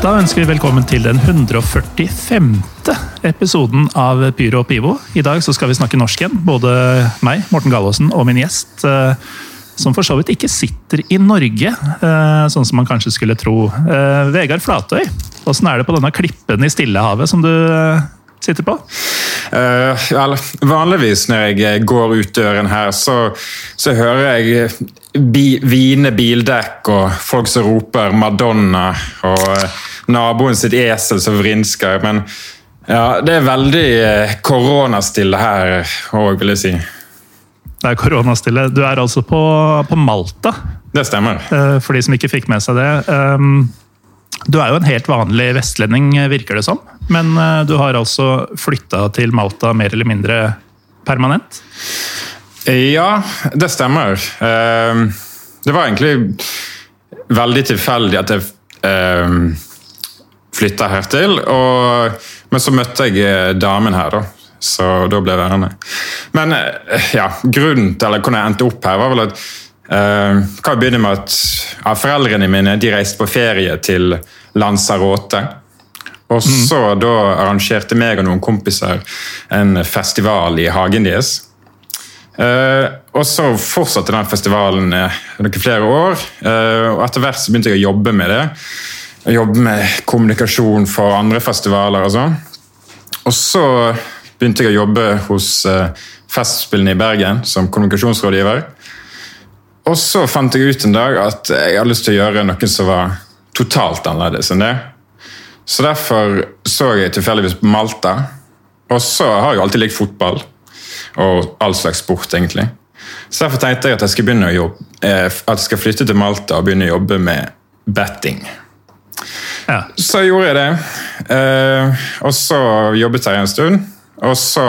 Da ønsker vi velkommen til den 145. episoden av Pyro og Pivo. I dag så skal vi snakke norsk igjen. Både meg, Morten Gallaasen, og min gjest, eh, som for så vidt ikke sitter i Norge, eh, sånn som man kanskje skulle tro. Eh, Vegard Flatøy, åssen er det på denne klippen i Stillehavet som du sitter på? Uh, vel, vanligvis når jeg går ut døren her, så, så hører jeg bi, hvine bildekk og folk som roper 'Madonna', og naboen sitt esel som vrinsker. Men ja, det er veldig eh, koronastille her òg, vil jeg si. Det er koronastille. Du er altså på, på Malta, Det stemmer. eh, for de som ikke fikk med seg det. Um, Du er jo en helt vanlig vestlending, virker det som. Men eh, du har altså flytta til Malta mer eller mindre permanent? Ja, det stemmer. Eh, det var egentlig veldig tilfeldig at jeg uh, flytta hertil. Og, men så møtte jeg eh, damen her, da. Så da ble jeg værende. Men eh, ja, grunnen til eller hvordan jeg endte opp her, var vel at uh, Kan vi begynne med at ja, foreldrene mine de reiste på ferie til Lanzarote. Og så da arrangerte meg og noen kompiser en festival i hagen deres. Uh, og så fortsatte den festivalen uh, noen flere år. Uh, og etter hvert så begynte jeg å jobbe med det. Jobbe med kommunikasjon for andre festivaler og sånn. Og så begynte jeg å jobbe hos uh, Festspillene i Bergen som kommunikasjonsrådgiver. Og så fant jeg ut en dag at jeg hadde lyst til å gjøre noe som var totalt annerledes enn det. Så derfor så jeg tilfeldigvis på Malta. Og så har jeg alltid likt fotball og all slags sport, egentlig. Så derfor tenkte jeg at jeg skal, å jobbe, eh, at jeg skal flytte til Malta og begynne å jobbe med betting. Ja. Så gjorde jeg det. Eh, og så jobbet jeg en stund. Og så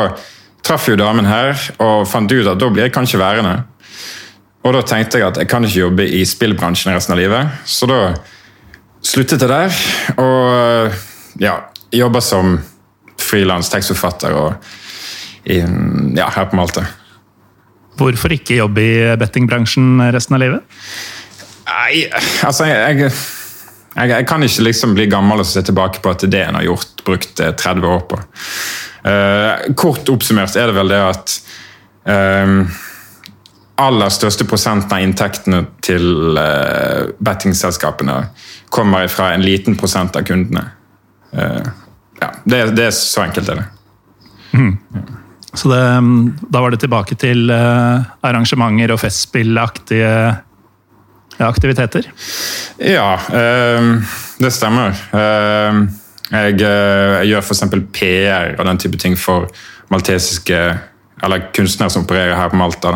traff jo damen her og fant ut at da blir jeg kanskje værende. Og da tenkte jeg at jeg kan ikke jobbe i spillbransjen resten av livet. Så da sluttet jeg der, og ja, jobber som frilans tekstforfatter og i, ja, her på Malta. Hvorfor ikke jobbe i bettingbransjen resten av livet? Nei, altså jeg, jeg, jeg, jeg kan ikke liksom bli gammel og se tilbake på at det en har gjort, brukt eh, 30 år på. Uh, kort oppsummert er det vel det at uh, aller største prosenten av inntektene til uh, bettingselskapene kommer fra en liten prosent av kundene. Uh, ja, det, det er så enkelt er det. Så det, da var det tilbake til eh, arrangementer og festspillaktige aktiviteter? Ja, ehm, det stemmer. Ehm, jeg, eh, jeg gjør f.eks. PR og den type ting for maltesiske eller kunstnere som opererer her på Malta.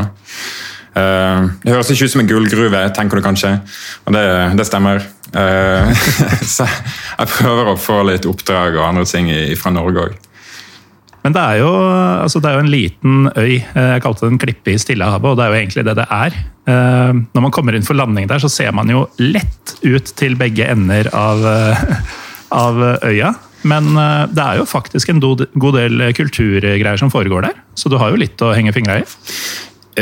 Ehm, det høres ikke ut som en gullgruve, tenker du kanskje, og det, det stemmer. Så jeg prøver å få litt oppdrag og andre ting fra Norge òg. Men det er, jo, altså det er jo en liten øy. eh, Jeg kalte det en klippe i Stillehavet, og det er jo egentlig det det er. Eh, Når man kommer inn for landing der, så ser man jo lett ut til begge ender av, eh, av øya. Men det er jo faktisk en god del kulturgreier som foregår der, så du har jo litt å henge fingra i.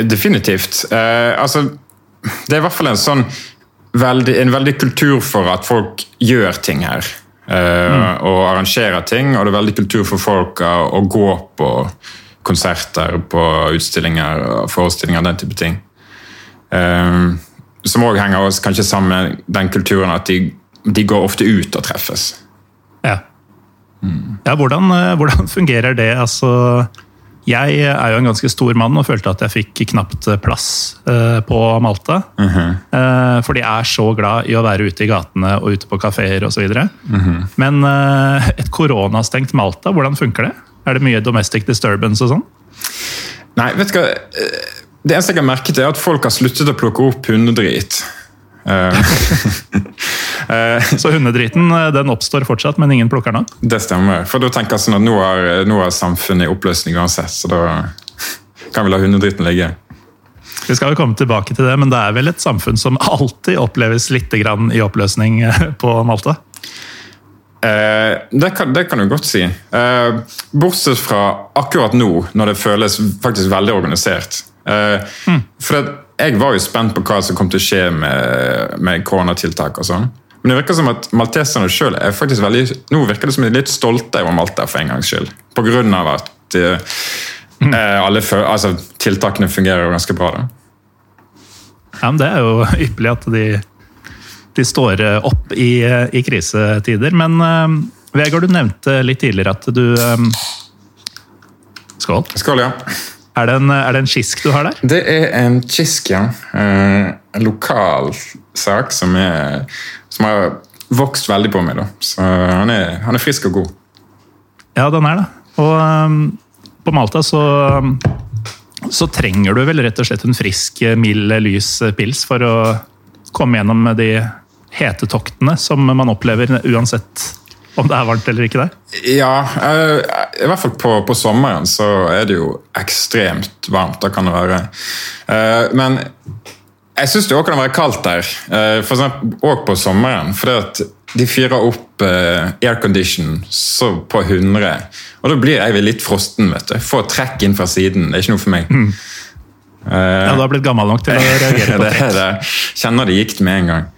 Definitivt. Eh, altså, det er i hvert fall en sånn veldig, en veldig kultur for at folk gjør ting her. Eh, Og arrangerer ting, og det er veldig kultur for folk å, gå på konserter, på utstillinger og forestillinger, den type ting. Eh, som òg henger oss kanskje sammen med den kulturen at de, de går ofte ut og treffes. Ja. Ja, hvordan, eh, hvordan fungerer det? Altså, jeg er jo en ganske stor mann og følte at jeg fikk knapt plass eh, på Malta. Eh, For de er så glad i å være ute i gatene og ute på kafeer osv. Men eh, et koronastengt Malta, hvordan funker det? Er det mye domestic disturbance og sånn? Nei, vet du hva? Det eneste jeg har merket, er at folk har sluttet å plukke opp hundedrit. Eh, Så hundedriten eh, den oppstår fortsatt, men ingen plukker den opp? Det stemmer. For da tenker jeg sånn at nå er, nå er samfunnet i oppløsning uansett, så da kan vi la hundedritten ligge. Vi skal jo komme tilbake til det, men det er vel et samfunn som alltid oppleves litt grann i oppløsning eh, på Malta? Eh, det, kan, det kan du godt si. Eh, bortsett fra akkurat nå, når det føles faktisk veldig organisert. Eh, For det, jeg var jo spent på hva som kom til å skje med, med koronatiltak og sånn. Men det virker som at malteserne sjøl er faktisk veldig Nå virker det som de er litt stolte over Malta for en gangs skyld. På grunn av at eh, eh, alle altså, tiltakene fungerer jo ganske bra. da. Ja, men Det er jo ypperlig at de, de står eh, opp i, i krisetider. Men eh, Vegard, du nevnte litt tidligere at du eh, Skål. Skål, ja. Er det, en, er det en kisk du har der? Det er en kisk, ja. Eh, en lokal sak som, er, som har vokst veldig på meg. da. Så han er, han er frisk og god. Ja, den er det. Og um, på Malta så, um, så trenger du vel rett og slett en frisk, mild, lys pils for å komme gjennom de hetetoktene som man opplever uansett om det er varmt eller ikke der. Ja, eh, i hvert fall på, på sommeren så er det jo ekstremt varmt. Da kan det være. Eh, men jeg syns det òg kan være kaldt der, òg og på sommeren. For de fyrer opp eh, aircondition på 100, og da blir jeg litt frosten. vet du. Får trekk inn fra siden. Det er ikke noe for meg. Ja, Du har blitt gammel nok til å reagere på det er det. Kjenner det gikk med en gang.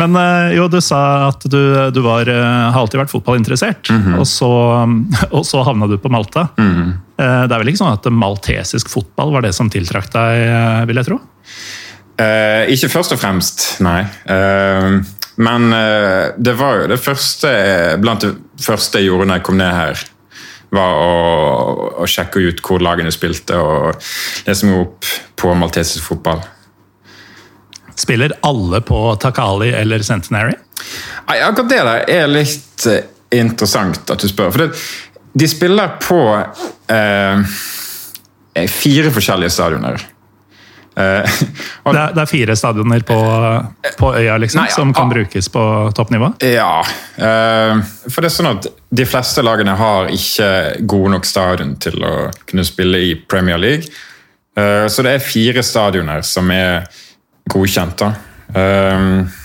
Men eh, jo, du sa at du, du var, eh, har alltid vært fotballinteressert, og, så, og så havna du på Malta. Eh, Det er vel ikke sånn at maltesisk fotball var det som tiltrakk deg, vil jeg tro? Eh, ikke først og fremst, nei. Eh, men det var jo det første blant det første jeg gjorde når jeg kom ned her. Var å, å sjekke ut hvor lagene spilte og lese meg opp på maltesisk fotball. Spiller alle på Takali eller Centenary? Nei, akkurat det der er litt eh, interessant at du spør. For det, de spiller på eh, fire forskjellige stadioner. Eh, og, Det er, det er fire stadioner på, på øya liksom, Nei, som kan ja. brukes på toppnivå? Ja. eh, for det er sånn at de fleste lagene har ikke gode nok stadion til å kunne spille i Premier League. Eh, så det er fire stadioner som er godkjent. Eh,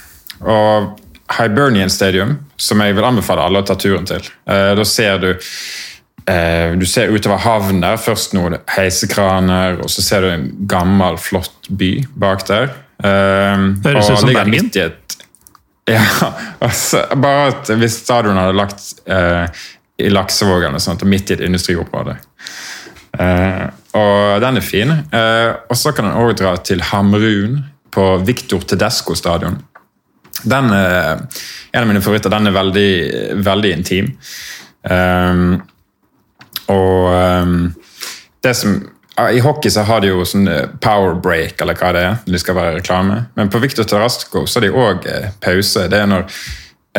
og Hibernian Stadium, som jeg vil anbefale alle å ta turen til. Uh, da ser du uh, du ser utover havnen der, først noen heisekraner, og så ser du en gammel, flott by bak der. Um, Høres ut som Bergen. et Ja, altså, bare at hvis stadion hadde lagt uh, i Laksevågene, sånn at det er midt i et industriområde. Uh, og den er fin. Uh, og så kan en også dra til Hamrun, på Victor Tedesco stadion. Den er en av mine favoritter. Den er veldig, veldig intim. Um, og um, det som I hockey så har de jo sånn eh, power break, eller hva det er. når de skal være reklame. Men på Victor Tarasco så har de òg eh, pause. Det er når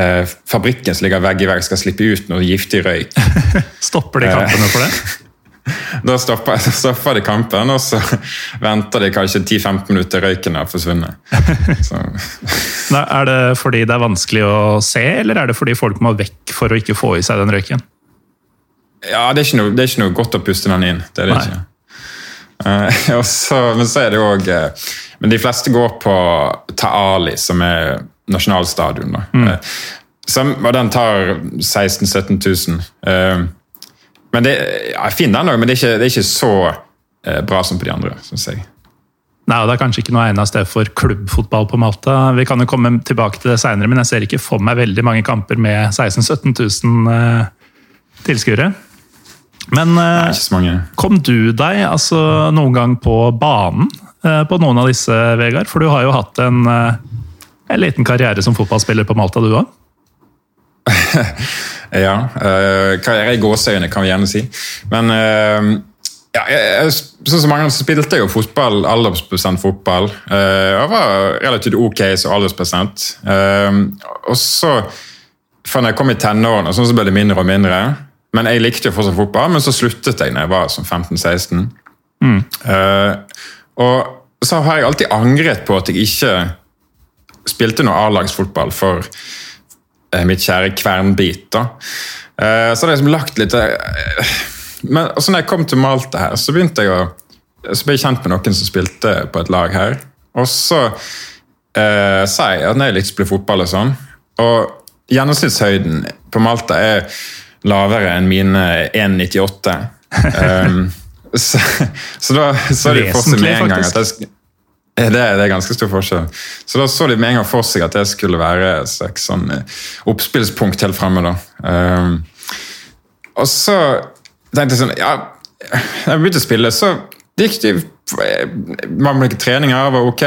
eh, fabrikken som ligger vegg i vegg, skal slippe ut noe giftig røyk. Stopper de kampene for det? Da stopper, stopper de kampen, og så venter de kanskje 10-15 minutter til røyken har forsvunnet. Så, Nei, Er det fordi det er vanskelig å se, eller er det fordi folk må vekk for å ikke få i seg den røyken? ja, det er, ikke noe, det er ikke noe godt å puste den inn. Det er det Nei. ikke. Uh, så, men så er det òg Men de fleste går på Taali, som er nasjonalstadion. Da. Eh, som, og den tar 16 000-17 000. Men det jeg finner den òg, men det er ikke, det er ikke så eh, bra som på de andre, syns jeg. Nei, og Det er kanskje ikke noe egnet sted for klubbfotball på Malta. Vi kan jo komme tilbake til det senere, men jeg ser ikke for meg veldig mange kamper med 16 000-17 000 eh, tilskuere. Men eh, kom du deg altså, noen gang på banen eh, på noen av disse, Vegard? For du har jo hatt en, eh, en liten karriere som fotballspiller på Malta, du òg? Ja. Uh, karriere i gåseøyne, kan vi gjerne si. Men uh, ja, jeg, jeg, sånn som mange så spilte jeg jo fotball, aldersbestemt fotball. Uh, jeg var relativt ok som aldersbestemt. Uh, og så, når jeg kom i tenårene, sånn så ble det mindre og mindre. Men jeg likte jo fortsatt fotball, men så sluttet jeg når jeg var sånn 15-16. Eh, og så har jeg alltid angret på at jeg ikke spilte noe A-lagsfotball for eh, mitt kjære Kvernbit. da. Eh, så har jeg liksom lagt litt eh, Men også når jeg kom til Malta her, så begynte jeg å så ble jeg kjent med noen som spilte på et lag her. Og så eh, sa jeg at jeg likte å spille fotball og sånn. Og gjennomsnittshøyden på Malta er lavere enn mine 1,98. um, så, så da så de for seg med en gang at jeg, Det, det er ganske stor forskjell. Så da så de med en gang for seg at det skulle være et slags sånn eh, oppspillspunkt helt fremme. da. Um, og så tenkte jeg sånn Ja, jeg begynte å spille, så gikk det mange treninger var ok,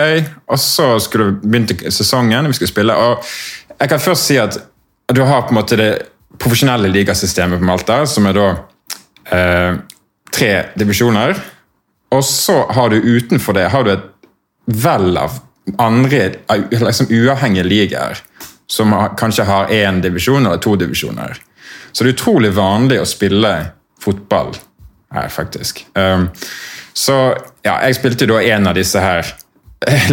og så skulle begynte sesongen, vi skulle spille. og Jeg kan først si at du har på en måte det profesjonelle ligasystemet på Malta, som er da eh, tre divisjoner. Og så har du utenfor det har du et vell av andre liksom uavhengige ligaer som kanskje har én divisjon eller to divisjoner. Så det er utrolig vanlig å spille fotball her, faktisk. Um, så ja, jeg spilte da en av disse her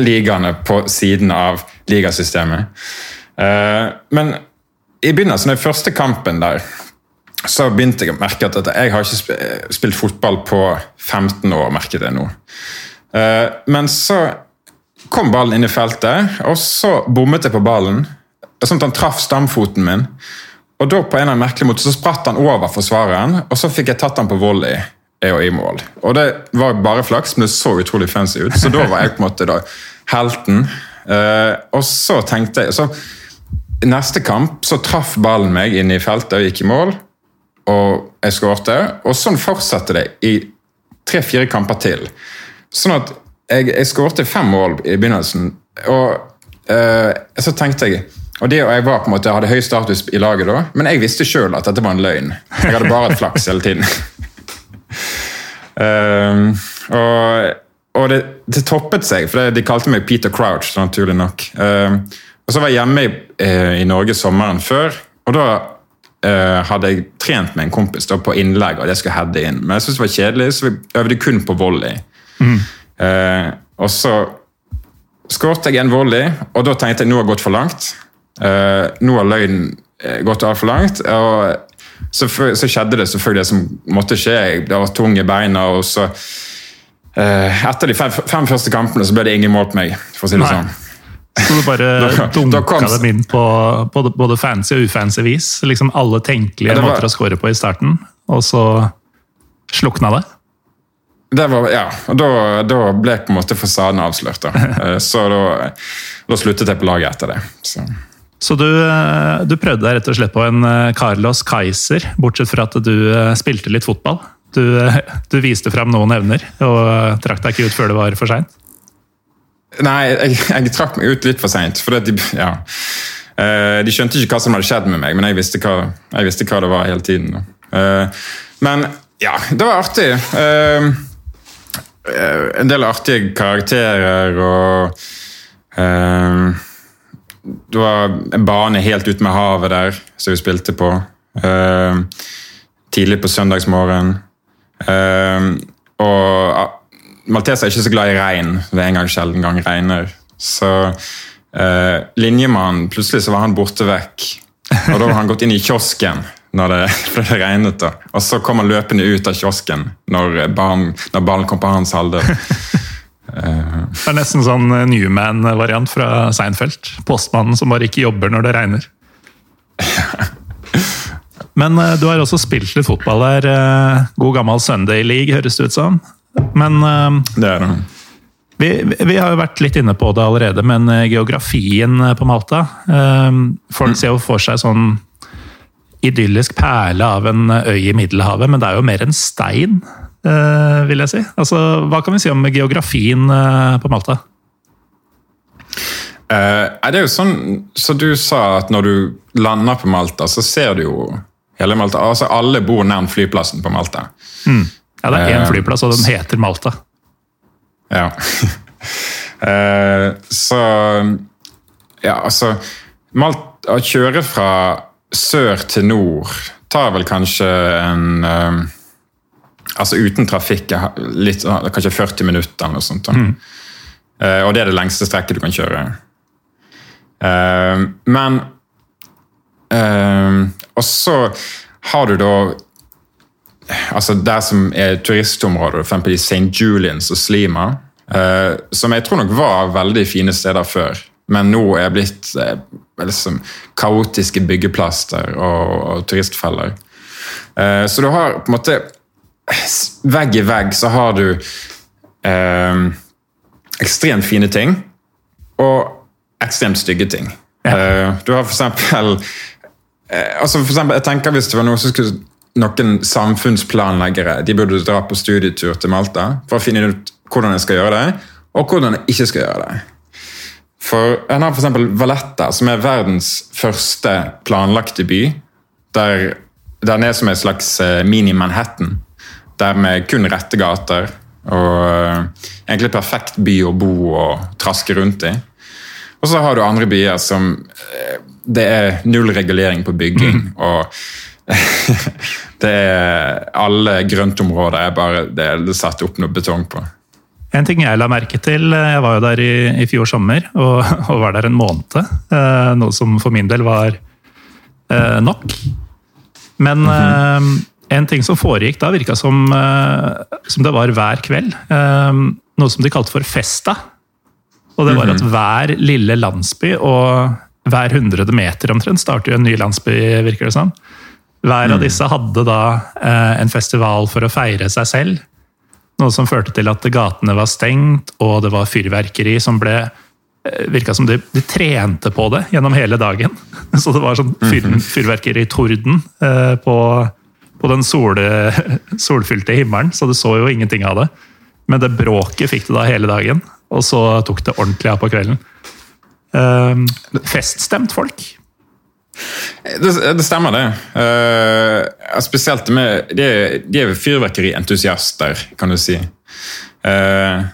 ligaene på siden av ligasystemet. Uh, men i begynnelsen den første kampen der, så begynte jeg å merke at jeg har ikke spilt fotball på 15 år. merket jeg nå. Uh, men så kom ballen inn i feltet, og så bommet jeg på ballen. Sånn at han traff stamfoten min. Og da på en eller annen merkelig måte så spratt han over forsvareren, og så fikk jeg tatt han på volley og i mål. Og Det var bare flaks, men det så utrolig fancy ut. Så da var jeg på en måte da helten. Uh, og så tenkte jeg så neste kamp så traff ballen meg inn i feltet og gikk i mål, og jeg skårte. Og sånn fortsatte det i tre-fire kamper til. Sånn at jeg, jeg skårte fem mål i begynnelsen, og uh, så tenkte jeg og det, og jeg var på en måte, hadde høy status i laget da, men jeg visste sjøl at dette var en løgn. Jeg hadde bare hatt flaks hele tiden. um, og, og det, det, toppet seg, for de kalte meg Peter Crouch, naturlig nok. Um, og Så var jeg hjemme i, uh, i Norge sommeren før, og da uh, hadde jeg trent med en kompis da, på innlegg, og jeg skulle heade inn. Men jeg syntes det var kjedelig, så vi øvde kun på volley. Mm. Eh, og så skåret jeg en volley, og da tenkte jeg nå har gått for langt. Eh, nå har løgnen eh, gått altfor langt. og så, så, skjedde det selvfølgelig det som måtte skje. Jeg var tung i beina. og så eh, Etter de fem, fem, første kampene så ble det ingen mål på meg. for å si det Nei. sånn. Så du bare dunka kom... dem inn på både, både, fancy og ufancy vis? Liksom alle tenkelige ja, var... måter å score på i starten, og så slukna det? Det var, ja, da, da, ble på en måte fasaden avslørt. Da. Eh, så da, da, sluttet jeg på laget etter det. Så, så du, eh, du, prøvde deg rett og slett på en eh, Carlos Kaiser, bortsett fra at du spilte litt fotball? Du, du viste fram noen evner og trakk deg ikke ut før det var for seint? Nei, jeg, jeg, trakk meg ut litt for seint. De, ja. de skjønte ikke hva som hadde skjedd med meg, men jeg visste hva, jeg visste hva det var hele tiden. Men ja, det var artig. Uh, en del artige karakterer og Det var en bane helt ute med havet der som vi spilte på. tidlig på søndagsmorgen. og Malteser er ikke så glad i regn. Det er en gang sjelden gang regner. Så uh, linjemannen Plutselig så var han borte vekk. Og da var han gått inn i kiosken når det, det regnet. da. Og så kom han løpende ut av kiosken når, barn, når ballen kom på hans halvdel. Uh, det er nesten sånn Newman-variant fra Seinfeld. Postmannen som bare ikke jobber når det regner. Men du har også spilt litt fotball der. God gammel Sunday League, høres det ut som? Men det er det. Vi, vi, har jo vært litt inne på det allerede, men eh, geografien eh, på Malta Folk mm. ser jo for seg sånn idyllisk perle av en øy i Middelhavet, men det er jo mer en stein, vil jeg si. Altså, hva kan vi si om geografien på Malta? Uh, det er jo sånn så du sa, at når du lander på Malta, så ser du jo hele Malta. Altså, alle bor nær flyplassen på Malta. Mm. Ja, det er én uh, flyplass, og den heter Malta. Ja. uh, så Ja, altså Malta, Å kjøre fra sør til nord tar vel kanskje en eh, Altså uten trafikk litt, kanskje 40 minutter eller noe sånt. Mm. Og det er det lengste strekket du kan kjøre. Men Og så har du da altså Der som er turistområder, f.eks. i St. Julians og Slima, uh, som jeg tror nok var veldig fine steder før, men nå er blitt eh, liksom, kaotiske byggeplaster og, og turistfeller. Eh, så du har på en måte Vegg i vegg så har du ekstremt fine ting og ekstremt stygge ting. Uh, du har for eksempel, uh, altså for eksempel Jeg tenker hvis det var noe som skulle noen samfunnsplanleggere de burde dra på studietur til Malta for å finne ut hvordan jeg skal gjøre det, og hvordan jeg ikke skal gjøre det. For En har f.eks. Valletta, som er verdens første planlagte by. Der den er som en slags mini-Manhattan, der med kun rette gater. Og egentlig perfekt by å bo og traske rundt i. Og så har du andre byer som Det er null regulering på bygging. Mm. og det er Alle grøntområder er bare det er satt opp noe betong på. En ting jeg la merke til, jeg var jo der i, i fjor sommer og, og, var der en måned. Eh, noe som for min del var eh, nok. Men mm -hmm. eh, en ting som foregikk da, virka som, eh, som det var hver kveld. Eh, noe som de kalte for Festa. Og det var at mhm. hver lille landsby og hver hundrede meter omtrent starter jo en ny landsby, virker det som. Hver av mm. disse hadde da eh, en festival for å feire seg selv. Noe som førte til at gatene var stengt, og det var fyrverkeri som ble eh, Virka som de, de, trente på det gjennom hele dagen. Så det var sånn fyr, mhm. fyrverkeritorden eh, på, på den sole, solfylte himmelen, så du så jo ingenting av det. Men det bråket fikk du da hele dagen, og så tok det ordentlig av på kvelden. Eh, feststemt folk. Det, det, stemmer, det. Uh, spesielt med De, de er fyrverkerientusiaster, kan du si. Uh,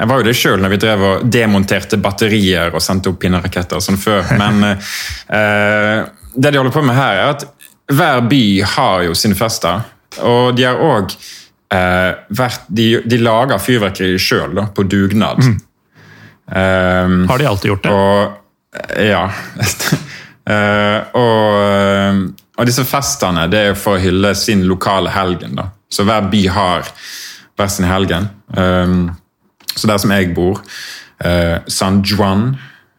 jeg var jo det sjøl når vi drev og demonterte batterier og sendte opp pinneraketter sånn før. Men uh, det de holder på med her, er at hver by har jo sine fester. Og de har òg vært de, de, lager fyrverkeri sjøl, på dugnad. Mm. har de alltid gjort det? Og, ja. Uh, og, uh, og, disse festene det er for å hylle sin lokale helgen. da. Så hver by har hver sin helgen. Um, så der som jeg bor, San Juan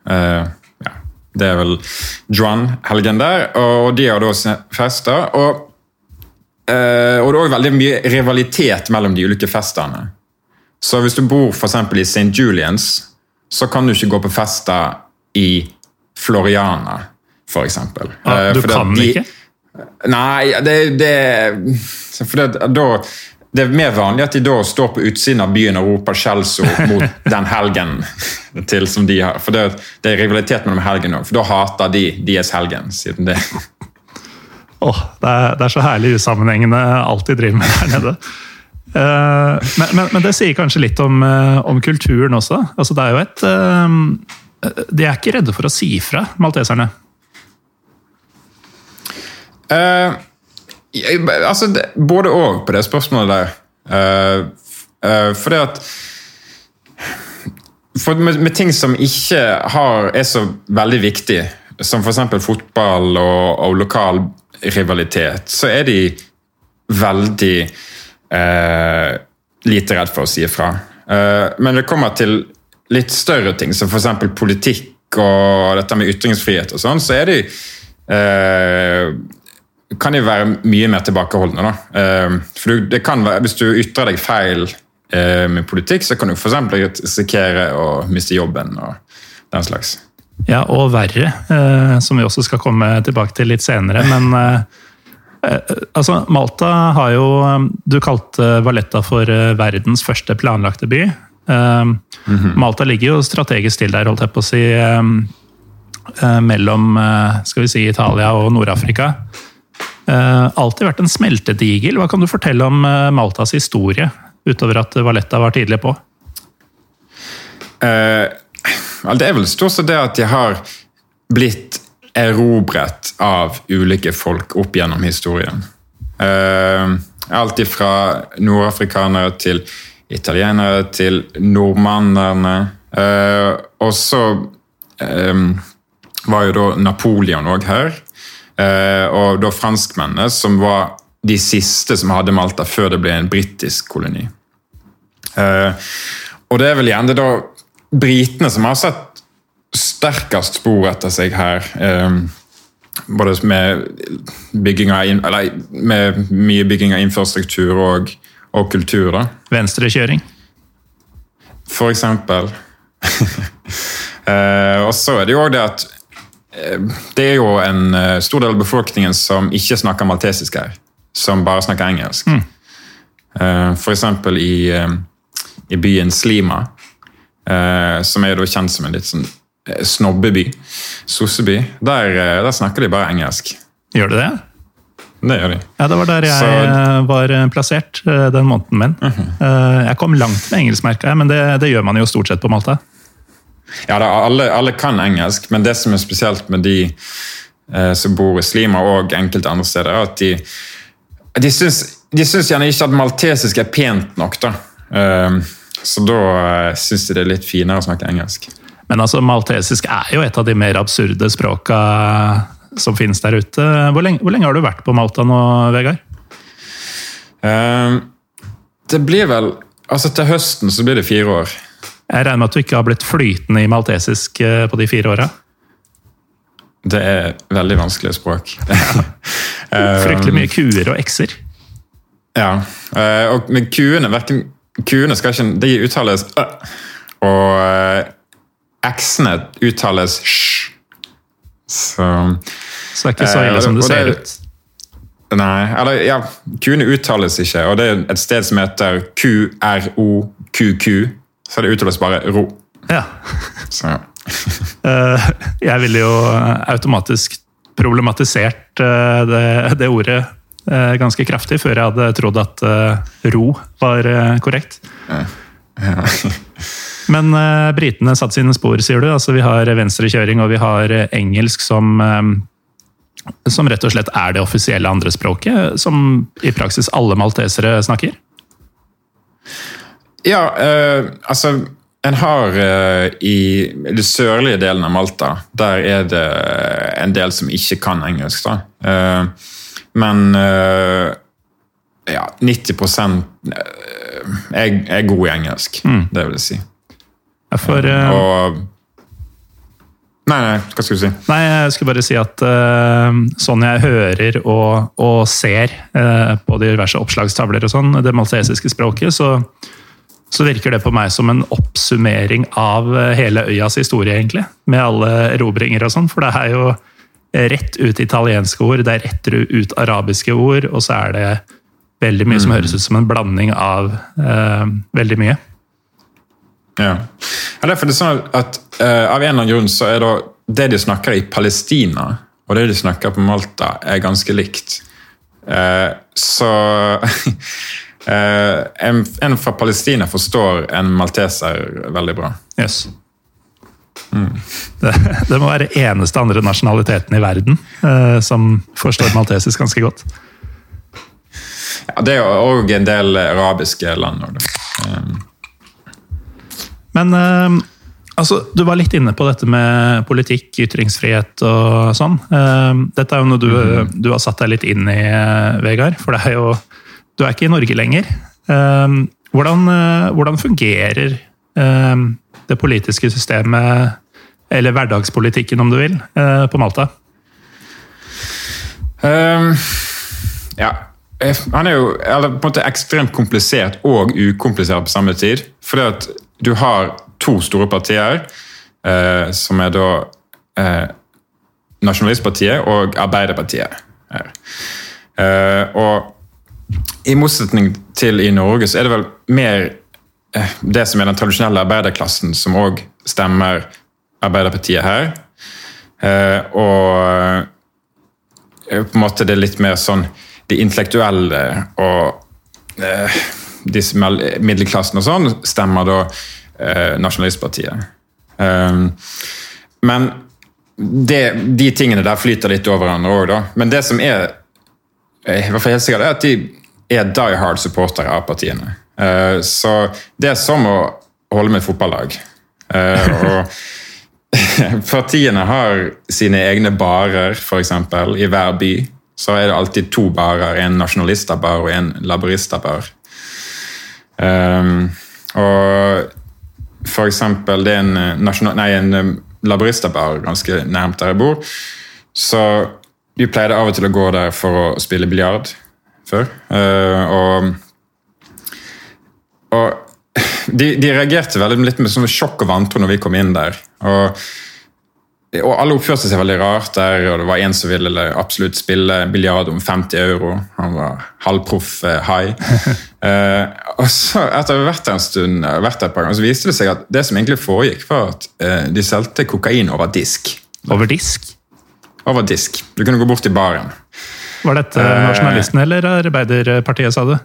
ja, Det er vel Juan-helgen der, og de har da fester. Og, og det er òg veldig mye rivalitet mellom de ulike festene. Så hvis du bor f.eks. i St. Julians, så kan du ikke gå på fester i Floriana f.eks. Ja, eh, du kan de, ikke? Nei, det, det, for det, da, det er mer vanlig at de da står på utsiden av byen og roper skjellsord mot den helgen til som de har. For det, det er rivalitet mellom helgen òg, for da hater de deres helgen. siden det. Oh, det, er, det er så herlig usammenhengende alt de driver med der nede. Uh, men, men, men, det sier kanskje litt om, uh, om kulturen også. Altså, det er jo et uh, De er ikke redde for å si fra, malteserne. Uh, altså, det, både òg på det spørsmålet der. Uh, uh, for det at for med, med, ting som ikke har, er så veldig viktig, som f.eks. fotball og, og, lokal rivalitet, så er de veldig uh, lite redd for å si ifra. Eh, men det kommer til litt større ting, som f.eks. politikk og dette med ytringsfrihet og sånn, så er de eh, kan de være mye mer tilbakeholdne. Da. Ehm, for det kan være, Hvis du ytrer deg feil eh, med politikk, så kan du f.eks. risikere å miste jobben og den slags. Ja, og verre, eh, som vi også skal komme tilbake til litt senere. Men eh, altså, Malta har jo Du kalte Valletta for verdens første planlagte by. Mm -hmm. Malta ligger jo strategisk til der, holdt jeg på å si, mellom skal vi si, Italia og Nord-Afrika. Eh, alltid vært en smeltedigel. Hva kan du fortelle om eh, Maltas historie, utover at Valletta var tidlig på? Uh, det er vel stort sett det at de har blitt erobret av ulike folk opp gjennom historien. Uh, alt fra nordafrikanere til italienere til nordmannene. Uh, og så um, var jo da Napoleon òg her. Eh, og da franskmennene, som var de siste som hadde Malta før det ble en britisk koloni. Eh, og det er vel gjerne da britene som har sett sterkest spor etter seg her. Eh, både med, av, eller med mye bygging av infrastruktur og, og kultur. da. Venstrekjøring? For eksempel. Eh, og så er det jo også det at det er jo en eh, stor del av befolkningen som ikke snakker maltesisk her, som bare snakker engelsk. Mm. for eksempel i, eh, i byen Slima, eh, som er kjent som en litt sånn eh, snobbeby, sosseby, der, eh, der snakker de bare engelsk. Gjør de det? Det gjør de. Ja, det var der jeg Så- eh, var eh, plassert eh, den måneden min. Eh, Jeg kom langt med engelsk, merka jeg, men det, det gjør man jo stort sett på Malta. Ja, da, alle, alle kan engelsk, men det som er spesielt med de eh, som bor i Slima og enkelte andre steder, er at de, de, syns, de syns gjerne ikke at maltesisk er pent nok. da. Um, så da eh, syns de det er litt finere å snakke engelsk. Men altså, maltesisk er jo et av de mer absurde språka som finnes der ute. Hvor lenge, hvor lenge har du vært på Malta nå, Vegard? Um, det blir vel Altså Til høsten så blir det fire år. Jeg regner med at du ikke har blitt flytende i maltesisk eh, på de fire åra? Det er veldig vanskelig språk. Fryktelig mye kuer og x-er. Ja, eh, og, men kuene, verken, kuene skal ikke, de uttales ø, og eksene uttales sj. Så Så det er ikke så Eh, ille som det det- ser ut. Nei, eller ja, kuene uttales ikke, og det er et sted som heter QROQQ, så er det uttales bare ro. Ja. Så, Eh, Jeg ville jo automatisk problematisert eh, det, det ordet eh, ganske kraftig før jeg hadde trodd at eh, ro var eh, korrekt. Men uh, britene satte sine spor, sier du. Altså, vi har venstrekjøring og vi har eh, engelsk som, eh, som rett og slett er det offisielle andrespråket, som i praksis alle maltesere snakker. Ja, eh, altså en har eh, I den sørlige delen av Malta, der er det en del som ikke kan engelsk. da. Eh, men eh, ja, 90 eh, er, er god i engelsk, det vil jeg si. For, eh, Og Nei, nei, hva skulle du si? Nei, jeg skulle bare si at uh, sånn jeg hører og, og ser uh, på diverse oppslagstavler og sånn, det maltesiske språket, så, så virker det på meg som en oppsummering av eh, hele øyas historie, egentlig. Med alle erobringer og sånn, for det er jo rett ut italienske ord, det er rett ut arabiske ord, og så er det veldig mye som høres ut som en blanding av eh, veldig mye. Ja. ja derfor er det sånn at eh, Av en eller annen grunn så er da det de snakker i Palestina, og det de snakker på Malta, er ganske likt. Eh, så en, en fra Palestina forstår en malteser veldig bra. Yes. Det, det må være eneste andre nasjonaliteten i verden eh, som forstår maltesisk ganske godt. Ja, det er òg en del arabiske land. også. Eh, Men eh, altså, du var litt inne på dette med politikk, ytringsfrihet og sånn. Eh, dette er jo noe du, du har satt deg litt inn i, eh, Vegard. For det er jo Du er ikke i Norge lenger. Eh, hvordan, eh, hvordan fungerer eh, det politiske systemet, eller hverdagspolitikken om du vil, eh, på Malta? Um, ja. Eh, Han er jo eller, på en måte ekstremt komplisert og ukomplisert på samme tid. Fordi at du har to store partier, eh, som er da eh, Nasjonalistpartiet og Arbeiderpartiet. Eh, og i motsetning til i Norge, så er det vel mer eh, det som er den tradisjonelle arbeiderklassen, som òg stemmer Arbeiderpartiet her. Eh, og eh, på en måte det er litt mer sånn de intellektuelle og disse middelklassen og sånn stemmer da Nasjonalistpartiet. Men det, de tingene der flyter litt over hverandre òg, da. Men det som er i hvert fall helt sikkert, er at de er die hard supportere av partiene. Eh, så det er som å holde med et fotballag. Eh, og partiene har sine egne barer, f.eks. I hver by så er det alltid to barer. En nasjonalistabar og en laboristabar. Um, og for eksempel, det er en, eh, nasjonal, nei, en laboristabar ganske nærmt der jeg bor. Så vi pleide av og til å gå der for å spille biljard før. Eh, og, og de, de reagerte veldig litt med sånn sjokk og vantro når vi kom inn der. Og, og alle oppførte seg veldig rart der, og det var en som ville absolutt spille biljard om 50 euro. Han var halvproff high. hai. eh, og så, etter å ha vært der en stund, eh, vært der et par ganger, så viste det seg at det som egentlig foregikk, var at eh, de solgte kokain over disk. Over disk? Over disk. Du kunne gå bort til baren. Var dette Eh. nasjonalistene eller Arbeiderpartiet, sa du?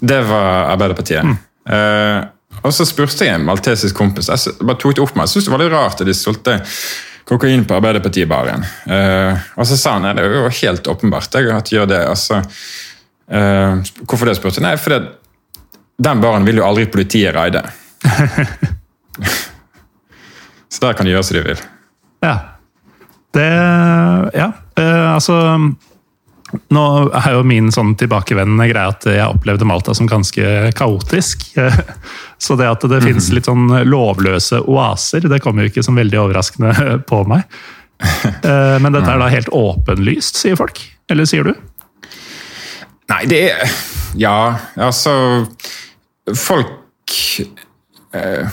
Det var Arbeiderpartiet. Mm. Uh, og så spurte jeg en maltesisk kompis. Jeg bare tok det opp med, jeg syntes det var litt rart at de solgte kokain på Arbeiderpartiet-baren. Eh, og så sa han at det er jo helt åpenbart jeg, at de gjør det. Altså, uh, hvorfor det, spurte jeg. Nei, fordi den baren vil jo aldri politiet raide. så der kan de gjøre som de vil. Ja. Det Ja, altså Nå er jo min sånn tilbakevendende greie at jeg opplevde Malta som ganske kaotisk. Så det at det finnes litt sånn lovløse oaser, det kommer jo ikke som veldig overraskende på meg. Eh, Men dette er da helt åpenlyst, sier folk? Eller sier du? Nei, det er Ja, altså Folk eh,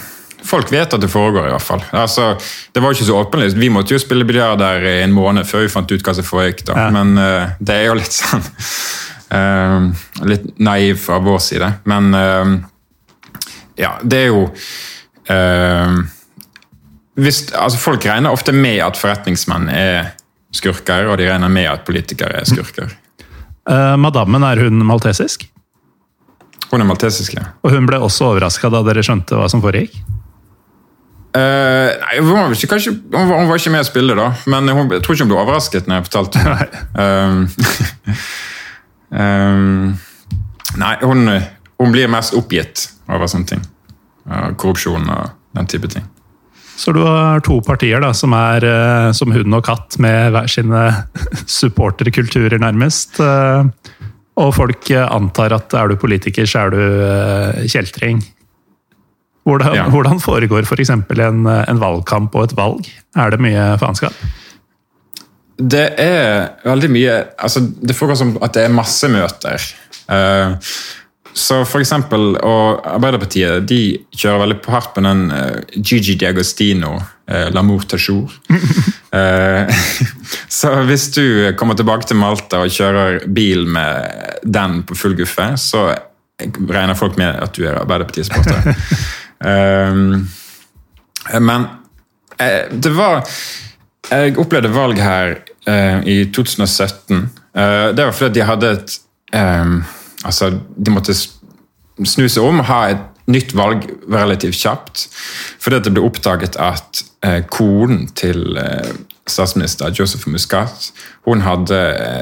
Folk vet at det foregår, i hvert fall. Altså, det var jo ikke så åpenlyst. Vi måtte jo spille biljard der i en måned før vi fant ut hva som foregikk. da. Ja. Men uh, det er jo litt sånn uh, Litt naiv fra vår side. Men uh, ja, det er jo hvis, altså Folk regner ofte med at forretningsmenn er skurker, og de regner med at politikere er skurker. Madammen, er hun maltesisk? Hun er maltesisk, ja. Og hun ble også overraska da dere skjønte hva som foregikk? Eh, nei, hun var, ikke, kanskje, hun, var, hun var ikke med å spille, da. Men hun, jeg tror ikke hun ble overrasket når jeg fortalte det. Um, um, nei, hun, hun blir mest oppgitt over sånne ting. Uh, korrupsjon og den type ting. Så du har to partier da, som er uh, som hund og katt, med hver sine supporterkulturer, nærmest. Eh, og folk antar at er du politiker, så er du kjeltring. Hvordan, Ja. hvordan foregår f.eks. For en, eh, en valgkamp og et valg? Er det mye faenskap? Det er veldig mye altså Det foregår som at det er masse møter. Uh, så for eksempel, og Arbeiderpartiet de kjører veldig hardt på den uh, Gigi Diagostino, uh, L'amour toujours. Eh, så hvis du kommer tilbake til Malta og kjører bil med den på full guffe, så regner folk med at du er Arbeiderparti-supporter. um, men eh, det var Jeg opplevde valg her eh, i 2017. Eh, det var fordi de hadde et eh, Altså, de måtte snu seg om ha et nytt valg relativt kjapt. Fordi det ble oppdaget at konen til statsminister Joseph Muscat hun hadde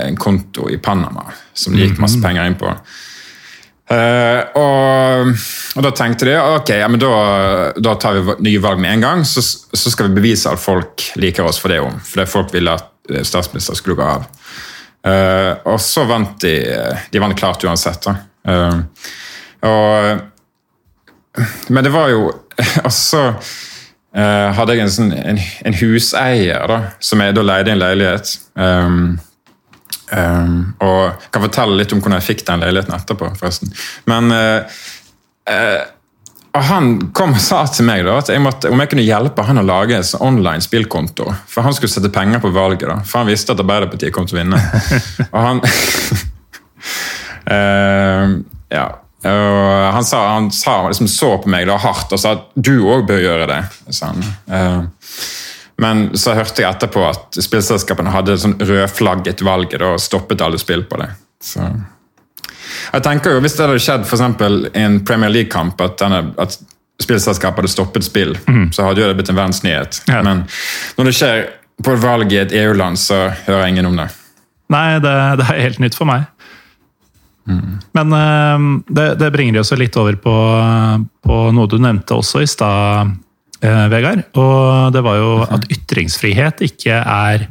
en konto i Panama som det gikk masse penger inn på. Eh, og, og da tenkte de ok, ja, men da, da tar vi nye valg med en gang, så, så skal vi bevise at folk liker oss for det om. For det folk ville at eh, statsminister skulle gå av. Uh, og så vant de De vant klart uansett. Eh, og, men det var jo også eh, hadde jeg en, sånn, en, en huseier da, som jeg da leide en leilighet. Um, um, og kan fortelle litt om hvordan jeg fikk den leiligheten etterpå. forresten. Men uh, uh, Han kom og sa til meg da, at jeg måtte, om jeg kunne hjelpe han å lage en sånn online spillkonto. For han skulle sette penger på valget. da, For han visste at Arbeiderpartiet kom til å vinne. og han uh, Ja. Og han sa, han sa liksom så på meg da hardt og sa at du òg bør gjøre det. sa han. Eh, Men så hørte jeg etterpå at spillselskapene hadde sånn rødflagget valget og stoppet alle spill på det. Så jeg tenker jo, Hvis det hadde skjedd for i en Premier League-kamp, at, denne- at spillselskapet hadde stoppet spill, så hadde jo det blitt en verdensnyhet. Ja. Men når det skjer på et valg i et EU-land, så hører ingen om det. Nei, det, det er helt nytt for meg. Men eh, det, det bringer oss litt over på, på noe du nevnte også i stad, Vegard. Og det var jo at ytringsfrihet ikke er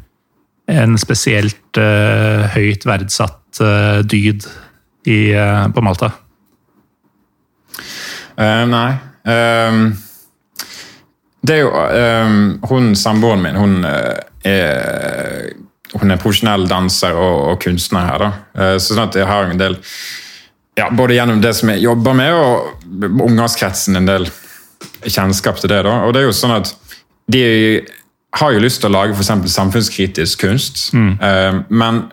en spesielt eh, høyt verdsatt eh, dyd i, eh, på Malta. Eh, nei. Ehm, det er jo ehm, Hun samboeren min, hun eh, er hun er profesjonell danser og, og kunstner her. da. Eh, så sånn at jeg har en del ja, Både gjennom det som jeg jobber med, og omgangskretsen en del kjennskap til det. da, og det er jo sånn at de har jo lyst til å lage for samfunnskritisk kunst, eh, men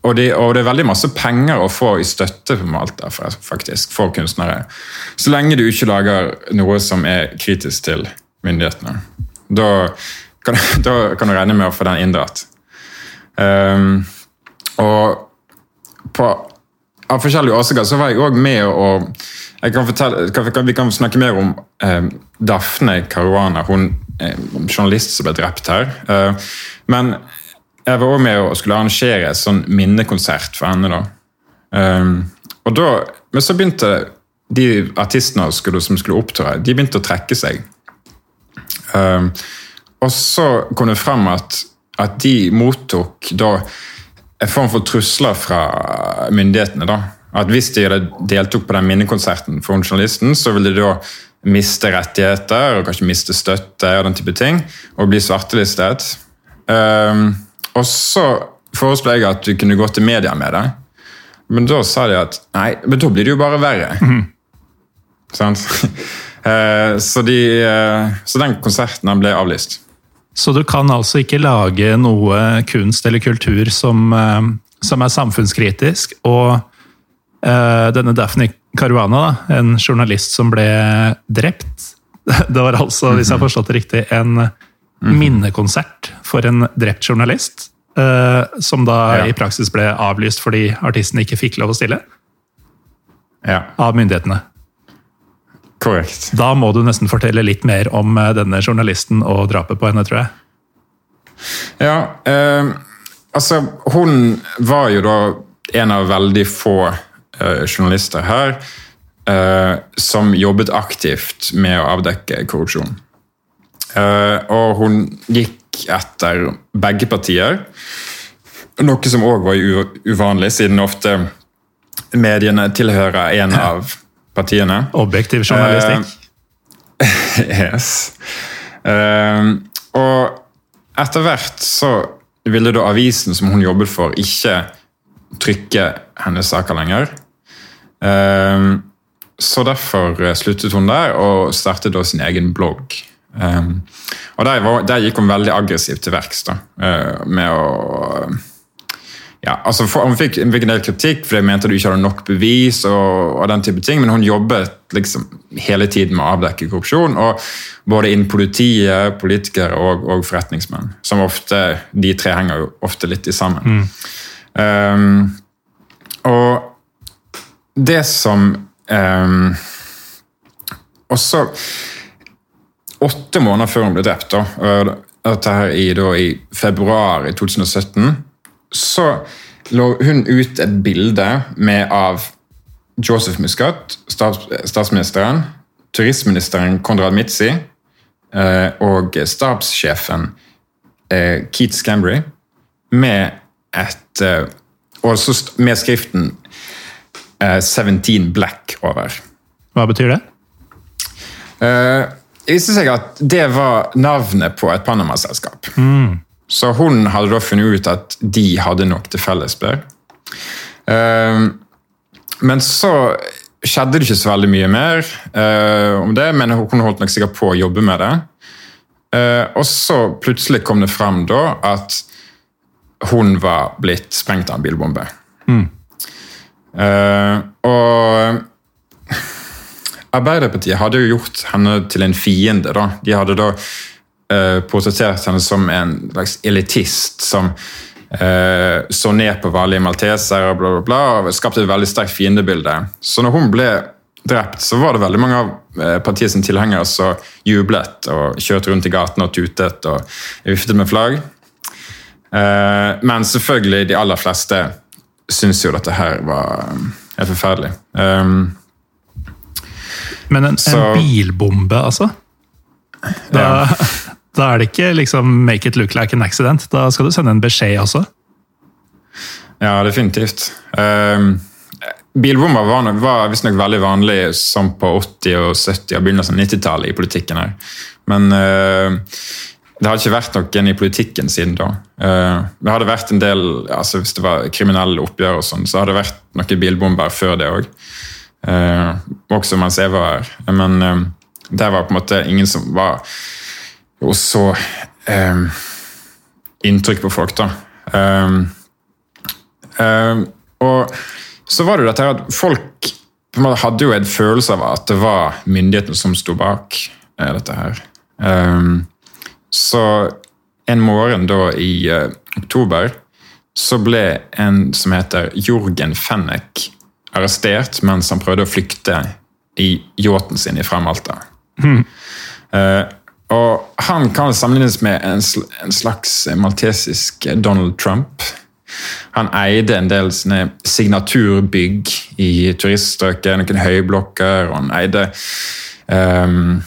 og det, og det er veldig masse penger å få i støtte på Malta faktisk, for kunstnere. Så lenge du ikke lager noe som er kritisk til myndighetene. Da kan, da kan du regne med å få den inndratt. Um, og på, av forskjellige årsaker så var jeg òg med å jeg kan fortelle, Vi kan snakke mer om eh, Daphne Caruana, hun eh, journalist som ble drept her. Eh, men jeg var òg med og skulle arrangere en sånn minnekonsert for henne. da. Um, og da, Men så begynte de artistene skulle, som skulle opptre, de begynte å trekke seg. Um, og så kom det frem at, at de mottok da en form for trusler fra myndighetene. da. At hvis de deltok på den minnekonserten for journalisten, så ville de da miste rettigheter og kanskje miste støtte og den type ting, og bli svartelistet. Um, og så foreslo jeg at du kunne gå til media med det. Men da sa de at nei, men da blir det jo bare verre. Mm. Sant? uh, så, de, uh, så, den konserten ble avlyst. Så du kan altså ikke lage noe kunst eller kultur som, uh, som er samfunnskritisk, og denne Daphne Caruana, en journalist som ble drept Det var altså, hvis jeg har forstått det riktig, en mm. minnekonsert for en drept journalist. Uh, som da ja. i praksis ble avlyst fordi artisten ikke fikk lov å stille. Ja. Av myndighetene. Korrekt. Da må du nesten fortelle litt mer om uh, denne journalisten og drapet på henne, tror jeg. Ja, uh, altså Hun var jo da en av veldig få journalister her som jobbet aktivt med å avdekke korrupsjon. Eh, og hun gikk etter begge partier. Noe som òg var uvanlig, siden ofte mediene tilhører en av partiene. Objektiv journalistikk. Yes. Uh, og etter hvert så ville da avisen som hun jobbet for, ikke trykke hennes saker lenger. Uh, så derfor sluttet hun der og startet da sin egen blogg. Um, og der, var, der, gikk hun veldig aggressivt til verks. da, med å ja, altså for, Hun fikk, fikk, en del kritikk fordi hun mente du ikke hadde nok bevis, og, og, den type ting, men hun jobbet liksom hele tiden med å avdekke korrupsjon. og Både innen politiet, politikere og, og, forretningsmenn. som ofte, De tre henger jo ofte litt i sammen. Mm. Um, og det som um, også åtte måneder før hun ble drept, da, dette her i, da, i februar i 2017, så lå hun ut et bilde med av Joseph Muscat, stats, statsministeren, turistministeren Konrad Mitzi eh, og stabssjefen eh, Keith Scambry med et eh, også med skriften 17 Black over. Hva betyr det? Det viste seg at det var navnet på et Panama-selskap. Mm. Så hun hadde da funnet ut at de hadde nok til felles bør. Uh, men så skjedde det ikke så veldig mye mer om det, men hun holdt nok sikkert på å jobbe med det. Og så plutselig kom det fram da at hun var blitt sprengt av en bilbombe. Mm. Og Arbeiderpartiet hadde jo gjort henne til en fiende. da. De hadde da uh, portrettert henne som en slags elitist som uh, så ned på vanlige maltesere og bla, bla, bla, og skapte et veldig sterkt fiendebilde. Så når hun ble drept, så var det veldig mange av uh, partiets tilhengere som jublet og kjørte rundt i gatene og tutet og viftet med flagg. Uh, men selvfølgelig, de aller fleste syns jo dette her var helt forferdelig. Um, men en, så, en bilbombe, altså? Da, ja. da, er det ikke liksom 'make it look like an accident'. Da skal du sende en beskjed også. Ja, definitivt. Um, bilbomber var, var visstnok veldig vanlig sånn på 80-, og 70- og begynnelsen av 90-tallet i politikken. her. Men uh, det hadde ikke vært noen i politikken siden da. Uh, det hadde vært en del, altså Hvis det var kriminelle oppgjør, og sånn, så hadde det vært noen bilbomber før det òg. Eh, også mens jeg var her. Men der det var på en måte ingen som var Og så eh, inntrykk på folk, da. Um, um, og så var det jo dette her at folk hadde jo en følelse av at det var myndighetene som sto bak dette her. Um, så en morgen da i uh, oktober så ble en som heter Jorgen Fennek arrestert mens han prøvde å flykte i yachten sin fra Malta. Mm. Uh, og han kan sammenlignes med en, slags maltesisk Donald Trump. Han eide en del sånne signaturbygg i turiststrøket, noen høyblokker, og han eide um,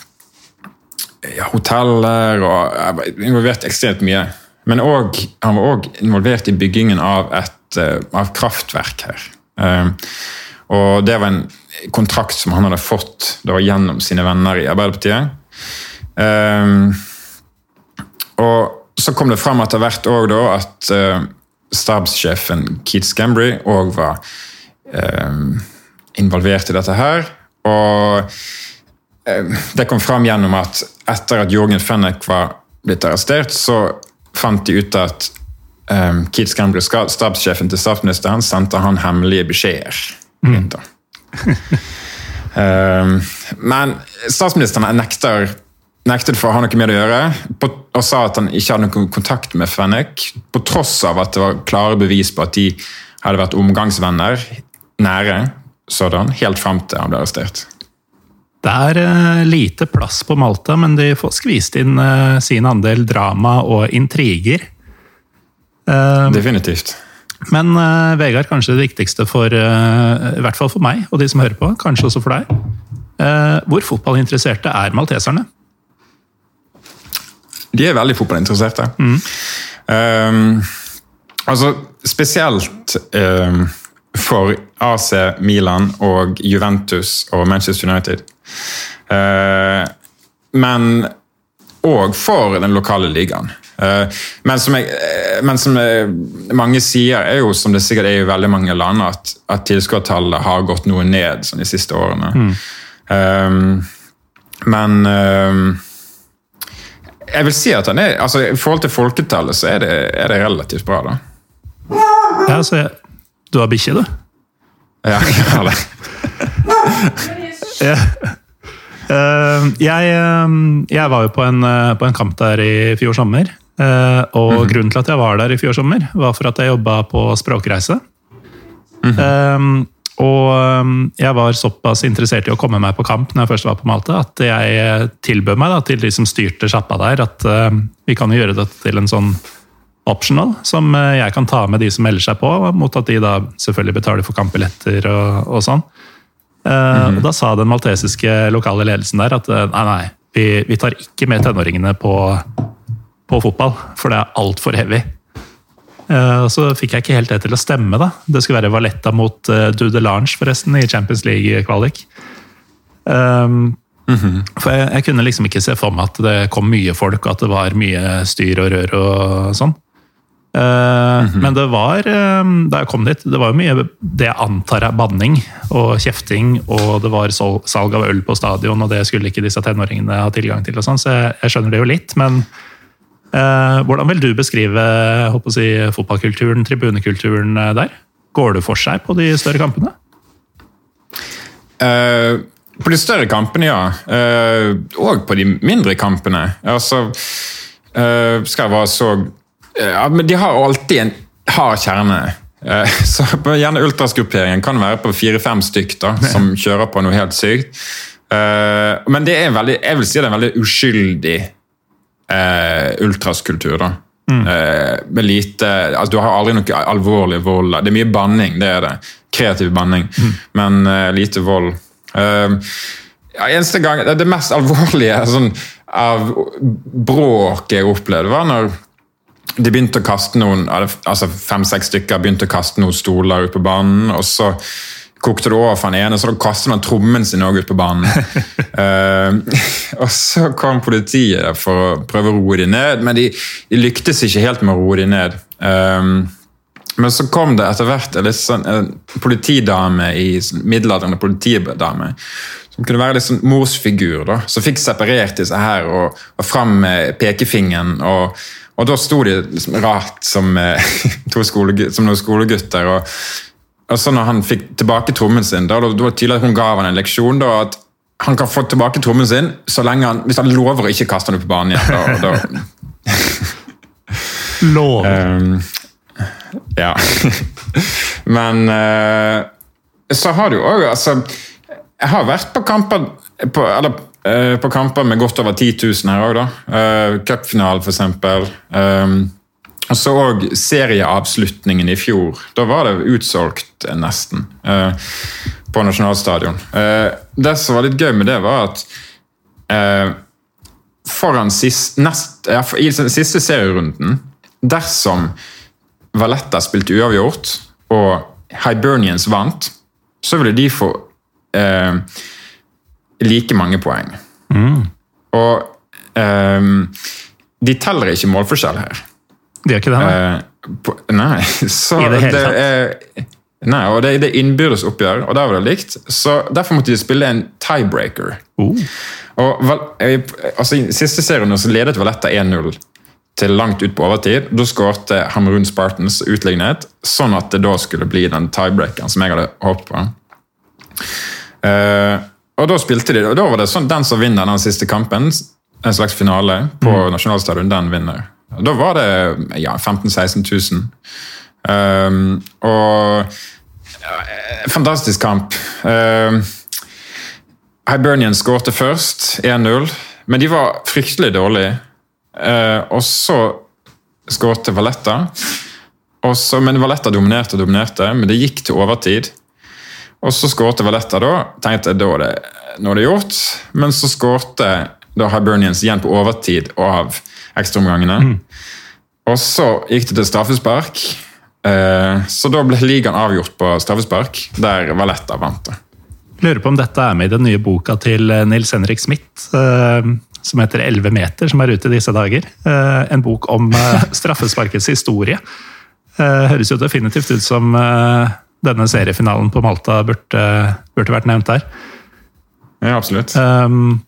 ja, hoteller og involvert ekstremt mye. Men også, han var òg involvert i byggingen av et uh, av kraftverk her. Um, og det var en kontrakt som han hadde fått da, gjennom sine venner i Arbeiderpartiet. Um, og så kom det fram etter hvert òg at uh, stabssjefen Keith Scambry òg var um, involvert i dette her. Og det kom fram gjennom at etter at Jorgen Fennek var blitt arrestert, så fant de ut at um, Keith Scambry, stabssjefen til statsministeren, sendte han hemmelige beskjeder. Mm. um, men statsministeren nekter nektet for å ha noe med det å gjøre, på, og sa at han ikke hadde noen kontakt med Fennek, på tross av at det var klare bevis på at de hadde vært omgangsvenner, nære sådan, helt fram til han ble arrestert. Det er uh, lite plass på Malta, men de får skvist inn uh, sin andel drama og intriger. Uh, Definitivt. Men Vegard, kanskje det viktigste for i hvert fall for meg og de som hører på, kanskje også for deg. hvor fotballinteresserte er malteserne? De er veldig fotballinteresserte. Mm. Um, altså, spesielt um, for AC Milan og Juventus og Manchester United. Uh, men òg for den lokale ligaen. Uh, men, som jeg, men som mange sier, er jo som det sikkert er i veldig mange land, at, at tilskuertallet har gått noe ned sånn, de siste årene. Mm. Um, men jeg vil si at han er, altså I forhold til folketallet så er det, er det relativt bra, da. Ja, så jeg, Du har bikkje, du? Ja, jeg har det. Uh, jeg, uh, jeg, var jo på en, uh, på en, kamp der i fjor sommer. og mm. grunnen til at jeg var der i fjor sommer, var for at jeg jobba på språkreise. Mm. Og um, jeg var såpass interessert i å komme meg på kamp når jeg først var på Malta, at jeg eh, tilbød meg da, til de som styrte sjappa der, at uh, vi kan gjøre dette til en sånn optional, som jeg kan ta med de som melder seg på, mot at de da selvfølgelig betaler for kampbilletter og, og sånn. Mm -hmm. Da sa den maltesiske lokale ledelsen der at nei, nei, vi, vi tar ikke med tenåringene på, på fotball, for det er altfor heavy. Uh, så fikk jeg ikke helt det til å stemme. da. Det skulle være Valletta mot Dudelange forresten, i Champions League-kvalik. Um, mm -hmm. For jeg, jeg, kunne liksom ikke se for meg at det kom mye folk, og at det var mye styr og rør og sånn. Mm -hmm. Men det var, da jeg kom dit, det var jo mye det jeg antar er banning og kjefting, og det var salg av øl på stadion, og det skulle ikke disse tenåringene ha tilgang til, og sånn, så jeg, jeg skjønner det jo litt. men Eh, hvordan vil du beskrive si, fotballkulturen, tribunekulturen eh, der? Går det for seg på de større kampene? Uh, på de større kampene, ja. Uh, og på de mindre kampene. Altså, uh, skal jeg være så ja, Men de har alltid en hard kjerne. så gjerne Ultrasgrupperingen kan være på fire-fem stykk da, som kjører på noe helt sykt. men det er en veldig, jeg vil si det er en veldig uskyldig eh, ultraskultur. da. Mm. Eh, med lite, altså Du har aldri noe alvorlig vold. Det er mye banning, det er det. Kreativ banning, mm. men uh, lite vold. Uh, ja, eneste gang, Det mest alvorlige sånn, av bråk jeg opplevde, var når de begynte å kaste noen altså fem-seks stykker begynte å kaste noen stoler ut på banen. og så kokte det over for han ene, så da kastet han trommen sin også ut på banen. uh, og så kom politiet for å prøve å roe dem ned, men de, de, lyktes ikke helt med å roe dem ned. Um, Men så kom det etter hvert en, sånn, en politidame i middelalderen middelaldrende politidame. Som kunne være litt sånn morsfigur. da, Som fikk separert disse her og, og fram med pekefingeren. og og da sto de liksom rart som, eh, skole, som noen skolegutter. Og, og så når han fikk tilbake trommen sin, da, da var det tydelig at hun ga han en leksjon. da, at han kan få tilbake trommen sin så lenge han, hvis han lover å ikke kaste den ut på banen igjen. Da, da. Lov. Um, ja. Men uh, så har du òg altså, Jeg har vært på kamper på, eller, uh, på kamper med godt over 10 000 her òg, da. Uh, Cupfinalen, f.eks. Um, og så òg serieavslutningen i fjor. Da var det utsolgt nesten. Uh, på nasjonalstadion. Uh, det som var litt gøy med det, var at foran sist, nest, ja, for, i den siste serierunden, dersom Valletta spilte uavgjort og Hibernians vant, så ville de få uh, like mange poeng. Mm. Og de teller ikke målforskjell her. De gjør ikke det? Uh, På, nei, så I det hele tatt? er, Nei, og det, det er innbyrdes oppgjør, og der var det likt. Så Derfor måtte de spille en tiebreaker. Oh. Og Val- eh, altså, I siste serien så ledet Valletta 1-0 til langt ut på overtid. Da skårte Hamerun Spartans utlignet, sånn at det da skulle bli den tiebreakeren som jeg hadde håpet på. Eh, og Da spilte de, og da var det sånn den som vinner den siste kampen, en slags finale på nasjonalstadion, den vinner. Da var det ja, 15 000-16 000. Um, og ja, Fantastisk kamp. Um, Hibernian skårte først, 1-0, men de var fryktelig dårlige. Uh, og så skårte Valletta. Men Valletta dominerte og dominerte, men det gikk til overtid. Og så skårte Valletta da. Tenkte jeg da det, nå er det gjort. Men så skårte da Hibernians igjen på overtid og av ekstraomgangene. Og så gikk det til straffespark. Eh, Så da ble ligaen avgjort på straffespark, der Valletta vant. det. Lurer på om dette er med i den nye boka til eh, Nils Henrik Smith, eh, som heter 11 meter, som er ute i disse dager. En bok om straffesparkets historie. Høres jo definitivt ut som denne seriefinalen på Malta burde, burde vært nevnt der. Ja, absolutt. Um,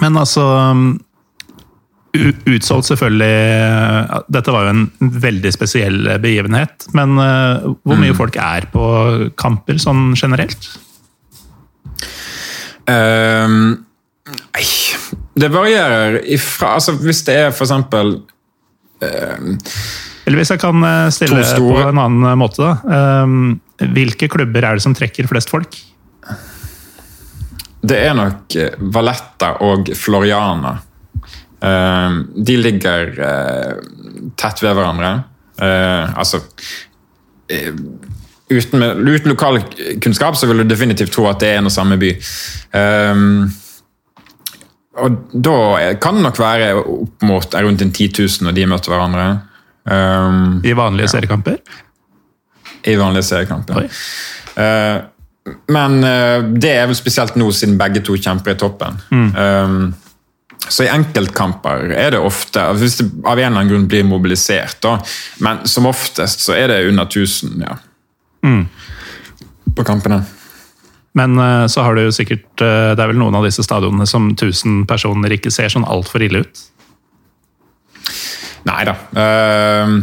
men altså um, Utsolgt, selvfølgelig. Dette var jo en veldig spesiell begivenhet. Men uh, hvor mye folk er på kamper sånn generelt? Um, nei, det varierer ifra altså Hvis det er for eksempel ehm, Eller hvis jeg kan uh, stille på en annen måte, da. Um, hvilke klubber er det som trekker flest folk? Det er nok eh, Valletta og Floriana. Ehm, de ligger eh, tett ved hverandre. Eh, altså eh, uten, uten lokal kunnskap så vil du definitivt tro at det er en og samme by. Og da kan det nok være opp mot rundt en 10 000 når de møter hverandre. I vanlige seriekamper? I vanlige seriekamper. Oi. Eh, men eh, det er vel spesielt nå, siden begge to kjemper i toppen. Eh, så i enkeltkamper er det ofte Hvis det av en eller annen grunn blir mobilisert, da, men som oftest så er det under 1000 ja, på kampene. Men uh, så har du jo sikkert Det er vel noen av disse stadionene som 1000 personer ikke ser sånn altfor ille ut? Nei da. Uh,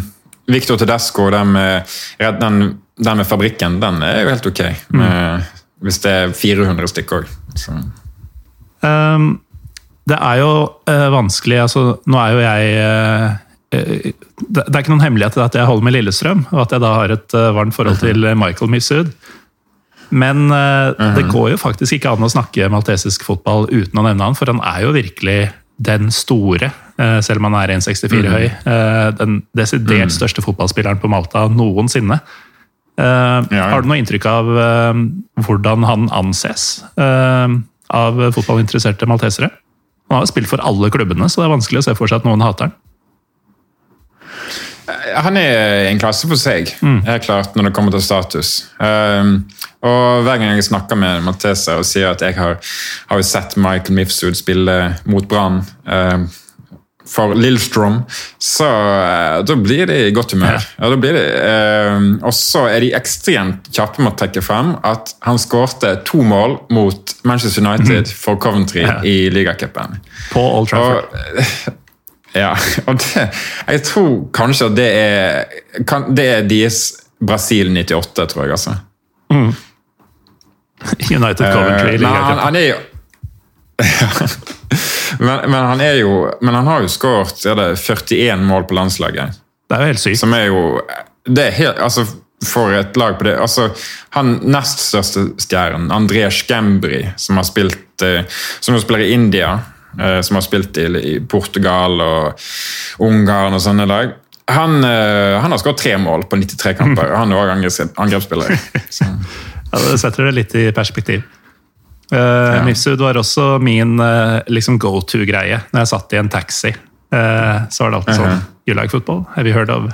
Victor Tedesco, den med, den, den med fabrikken, den er jo helt ok. Med, Hvis det er 400 stykker òg. Um, det er jo uh, vanskelig altså, Nå er jo jeg eh, det, det er ikke noen hemmelighet at jeg holder med Lillestrøm, og at jeg da har et uh, varmt forhold til Michael Misud. Men eh, det går jo faktisk ikke an å snakke maltesisk fotball uten å nevne han, for han er jo virkelig den store, selv om han er 1,64 høy. eh, Den desidert største fotballspilleren på Malta noensinne. Eh. Har du noe inntrykk av eh, hvordan han anses eh, av fotballinteresserte maltesere? Han har spilt for alle klubbene, så det er vanskelig å se for seg at noen hater han. Han er en klasse for seg, helt klart, når det kommer til status. Um, og Hver gang jeg snakker med Mathesa og sier at jeg har, har sett Michael Mifsud spille mot Brann um, for Lillstrom, så eh, da blir de i godt humør. Ja. Ja, blir de, eh, og så er de ekstremt kjappe med å trekke frem at han skårte to mål mot Manchester United mm. for Coventry ja. i ligacupen. På Old Trafford. Og, ja, og det, jeg tror kanskje at det er, kan, det er deres Brasil 98, tror jeg, altså. Mm. United Coventry uh, ligacupen. Han, han er jo men, men, han er jo Men han har jo skåret 41 mål på landslaget. Det er jo helt sykt. Som er jo det er helt, altså For et lag på det altså Han nest største stjernen, André Skembri, som har spilt eh, Som spiller i India, eh, som har spilt i, i Portugal og Ungarn og sånne lag. Han, eh, han har skåret tre mål på 93 kamper. Han er òg angrepsspiller. Ja, det setter det litt i perspektiv. Uh, ja. Mifsud var også min uh, liksom go to-greie når jeg satt i en taxi. Uh, så var det alltid sånn You like football? Have you heard of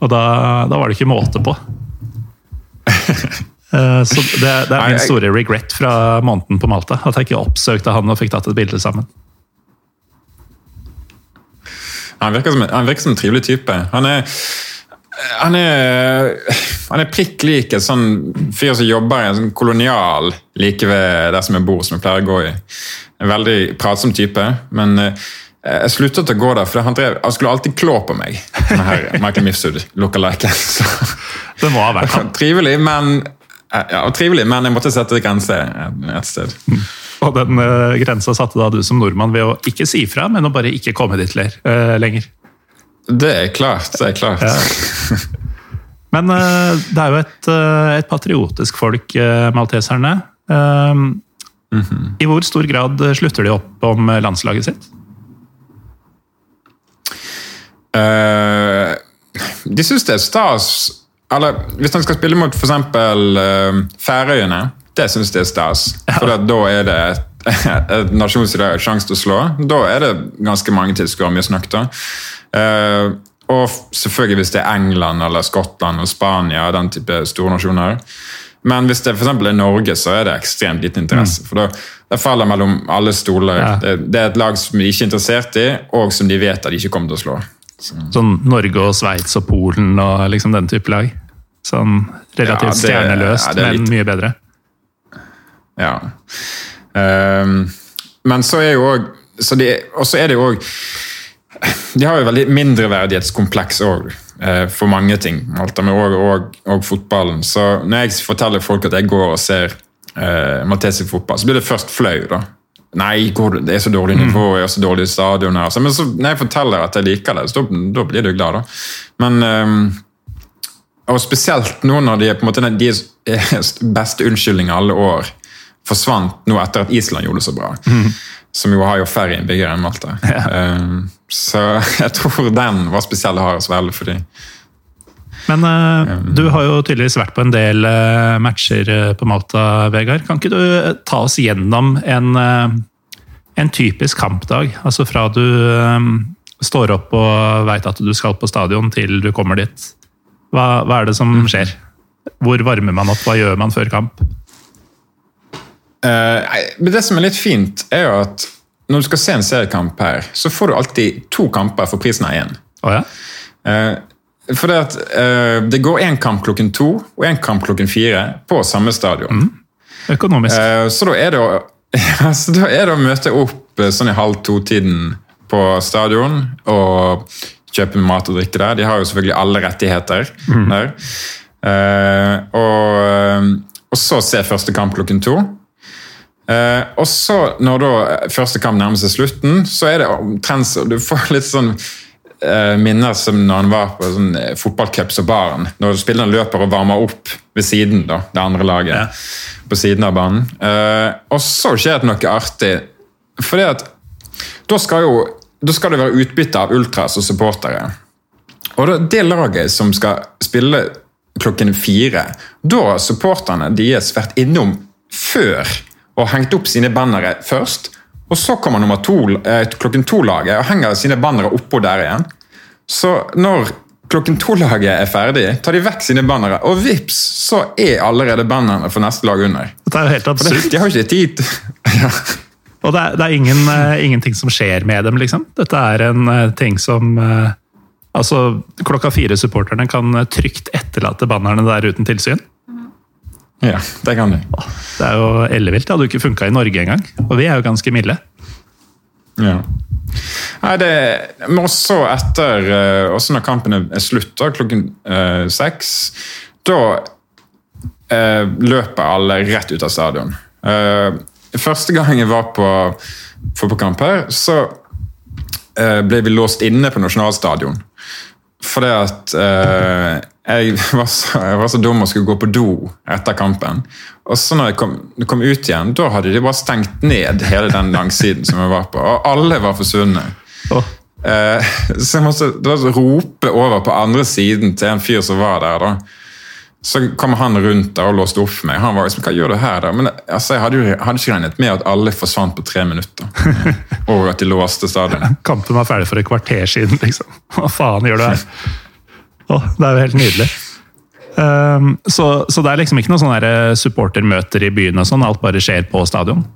Og da, da var det ikke måte på. så det, det, er min store regret fra måneden på Malta. At jeg ikke oppsøkte han og fikk tatt et bilde sammen. Han virker som, han virker som en trivelig type. Han er han er, han er prikk lik en sånn fyr som jobber i en sånn kolonial like ved der som jeg bor, som jeg pleier å gå i. En veldig pratsom type, men eh, jeg sluttet å gå der, for han, drev, han skulle alltid klå på meg. Her, Michael Mifsud, lookalike. Det må ha vært han. Trivelig, men, ja, trivelig, men jeg måtte sette grense et sted. Og den uh, grensa satte da du som nordmann ved å ikke si fra, men å bare ikke komme dit uh, lenger. Det er klart. Det er klart. Ja. Men uh, det er jo et, uh, et patriotisk folk, uh, malteserne. Mm -hmm. I hvor stor grad slutter de opp om landslaget sitt? de syns det er stas Eller hvis de skal spille mot f.eks. Uh, Færøyene, det syns de er stas. For da er det et, et nasjon som har sjanse til å slå. Da er det ganske mange tilskuere, mye snakk da. Uh, og selvfølgelig hvis det er England eller Skottland og Spania, den type store nasjoner. Men hvis det for er Norge, så er det ekstremt liten interesse. Mm. For da, det faller mellom alle stoler. Ja. Det, det, er et lag som de ikke er interessert i, og som de vet at de ikke kommer til å slå. Så. Sånn Norge og Sveits og Polen og liksom den type lag? Sånn relativt ja, det, stjerneløst, ja, men litt... mye bedre? Ja. Um, men så er jo òg Og så er det jo òg de har jo veldig mindreverdighetskompleks òg, eh, for mange ting. Alt med og, og, og, fotballen. Så når jeg forteller folk at jeg går og ser uh, maltesisk fotball, så blir det først flau. da. Nei, det er så dårlig nivå, mm. jeg har så dårlige stadioner. Men så, når jeg forteller at jeg liker det, så da, blir du glad. da. Men, um, og spesielt nå når de er på en måte de beste unnskyldninger alle år forsvant nå etter at Island gjorde det så bra. Mm. Som jo har jo færre innbyggere enn Malta. Ja. Um, så jeg tror den var spesiell å ha å svelge for dem. Men uh, um, du har jo tydeligvis vært på en del uh, matcher uh, på Malta, Vegard. Kan ikke du ta oss gjennom en, en typisk kampdag? Altså fra du står opp og veit at du skal på stadion, til du kommer dit. Hva, hva er det som mm. skjer? Hvor varmer man opp? Hva gjør man før kamp? Uh, men Det som er litt fint, er jo at når du skal se en seriekamp her, så får du alltid to kamper for prisen av én. Oh, ja? uh, for det, at, uh, det går én kamp klokken to og én kamp klokken fire på samme stadion. Mm. Økonomisk. så, da er det å, ja, så da er det å møte opp sånn i halv to-tiden på stadion og kjøpe mat og drikke der. De har jo selvfølgelig alle rettigheter mm. der. og, og så se første kamp klokken to. Uh, og så, når da første kamp nærmer seg slutten, så er det omtrent så Du får litt sånn eh, minner som når han var på sånn uh, fotballcups og baren. Når spillerne løper og varmer opp ved siden, da, det andre laget. Ja. På siden av banen. Eh, og så skjer det noe artig. Fordi at da skal jo da skal det være utbytte av ultras og supportere. Og da, det laget som skal spille klokken fire, da har supporterne deres vært innom før og hengt opp sine bannere først. Og så kommer nummer to, eh, klokken to-laget og henger sine bannere oppå der igjen. Så når klokken to-laget er ferdig, tar de vekk sine bannere, og vips, så er allerede bannerne for neste lag under. Det er jo helt absurd. De har ikke tid ja. Og det er, det er ingen, uh, ingenting som skjer med dem, liksom. Dette er en uh, ting som uh, Altså, klokka fire-supporterne kan trygt etterlate bannerne der uten tilsyn. Ja, det kan de. Det er jo ellevilt. Det hadde jo ikke funka i Norge engang. Og vi er jo ganske milde. Ja. Nei, det, men også etter eh, Også når kampen er slutt, klokken eh, seks, da eh, løper alle rett ut av stadion. Eh, første gang jeg var på fotballkamp her, så eh, ble vi låst inne på nasjonalstadion. Fordi at eh, jeg, var så, jeg var så dum og skulle gå på do etter kampen. Og så når jeg kom, kom ut igjen, da hadde de bare stengt ned hele den langsiden som jeg var på. Og alle var forsvunnet. Oh. Eh, så jeg måtte da rope over på andre siden til en fyr som var der. da. Så kom han rundt der og låste opp meg. Han var liksom, hva gjør du her da? Men altså, jeg hadde jo hadde ikke regnet med at alle forsvant på tre minutter. Og at de låste stadion. kampen var ferdig for et kvarter siden, liksom. Hva faen gjør du her? Åh, det er jo helt nydelig. Um, så, så det er liksom ikke noen sånne supportermøter i byen og sånn, alt bare skjer på stadion?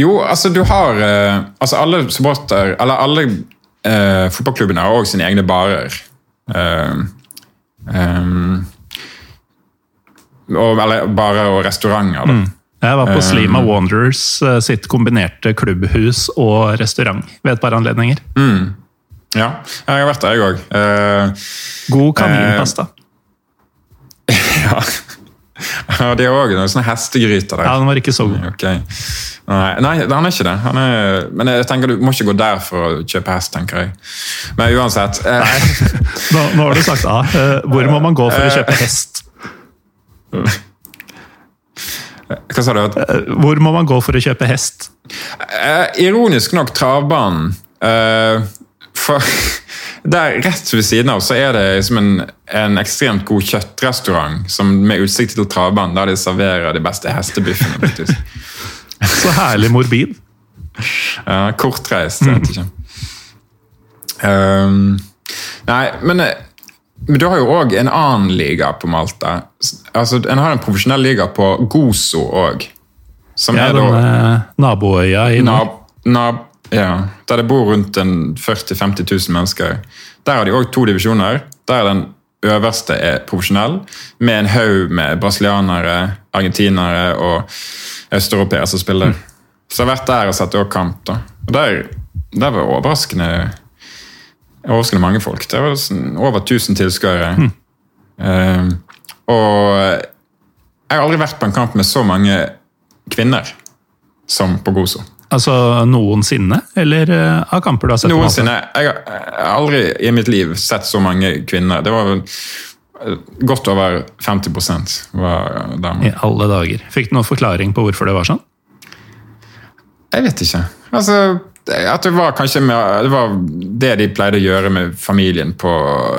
Jo, altså du har eh, altså Alle supporter, eller alle eh, fotballklubbene har også sine egne barer. Eh, ehm, og, eller barer og restauranter. da. Jeg var på Um, Slima Wanderers eh, sitt kombinerte klubbhus og restaurant ved et par anledninger. Ja, jeg har vært der, jeg òg. Uh, God kaninpasta. ja. Ja, det er òg noen sånne hestegryter der. Ja, den var ikke så god. Okay. Nei, nei, han er ikke det. Han er, men jeg tenker du må ikke gå der for å kjøpe hest, tenker jeg. Men uansett. Eh, Nå, nå har du sagt A. Ah, Hvor må man gå for å kjøpe hest? hva sa du? Hvor må man gå for å kjøpe hest? Eh, ironisk nok travbanen. Eh, for der rett ved siden av så er det liksom en, en ekstremt god kjøttrestaurant som med utsikt til travbanen, der de serverer de beste hestebiffene. faktisk. Så herlig morbid. Ja, kortreist, jeg vet ikke. Um, nei, men, eh, men du har jo òg en annen liga på Malta. Altså, En har en profesjonell liga på Gozo òg. Som Ja, er da naboøya i nab, nab, ja, Der det bor rundt 40 000-50 000 mennesker. Der har de òg to divisjoner. Der den øverste er profesjonell, med en haug med brasilianere, argentinere og østeuropeere som spiller. Så jeg har vært der og sett òg kamp. da. Og Der, der var overraskende overraskende mange folk. Det var sånn over 1000 tilskuere. Eh, og jeg har aldri vært på en kamp med så mange kvinner som på Gozo. Altså noensinne, eller eh, av kamper du har sett? Noensinne. Jeg har aldri i mitt liv sett så mange kvinner. Det var eh, godt over 50% var damer. I alle dager. Fikk du noen forklaring på hvorfor det var sånn? Jeg vet ikke. Altså, at det var kanskje med, det var det de pleide å gjøre med familien på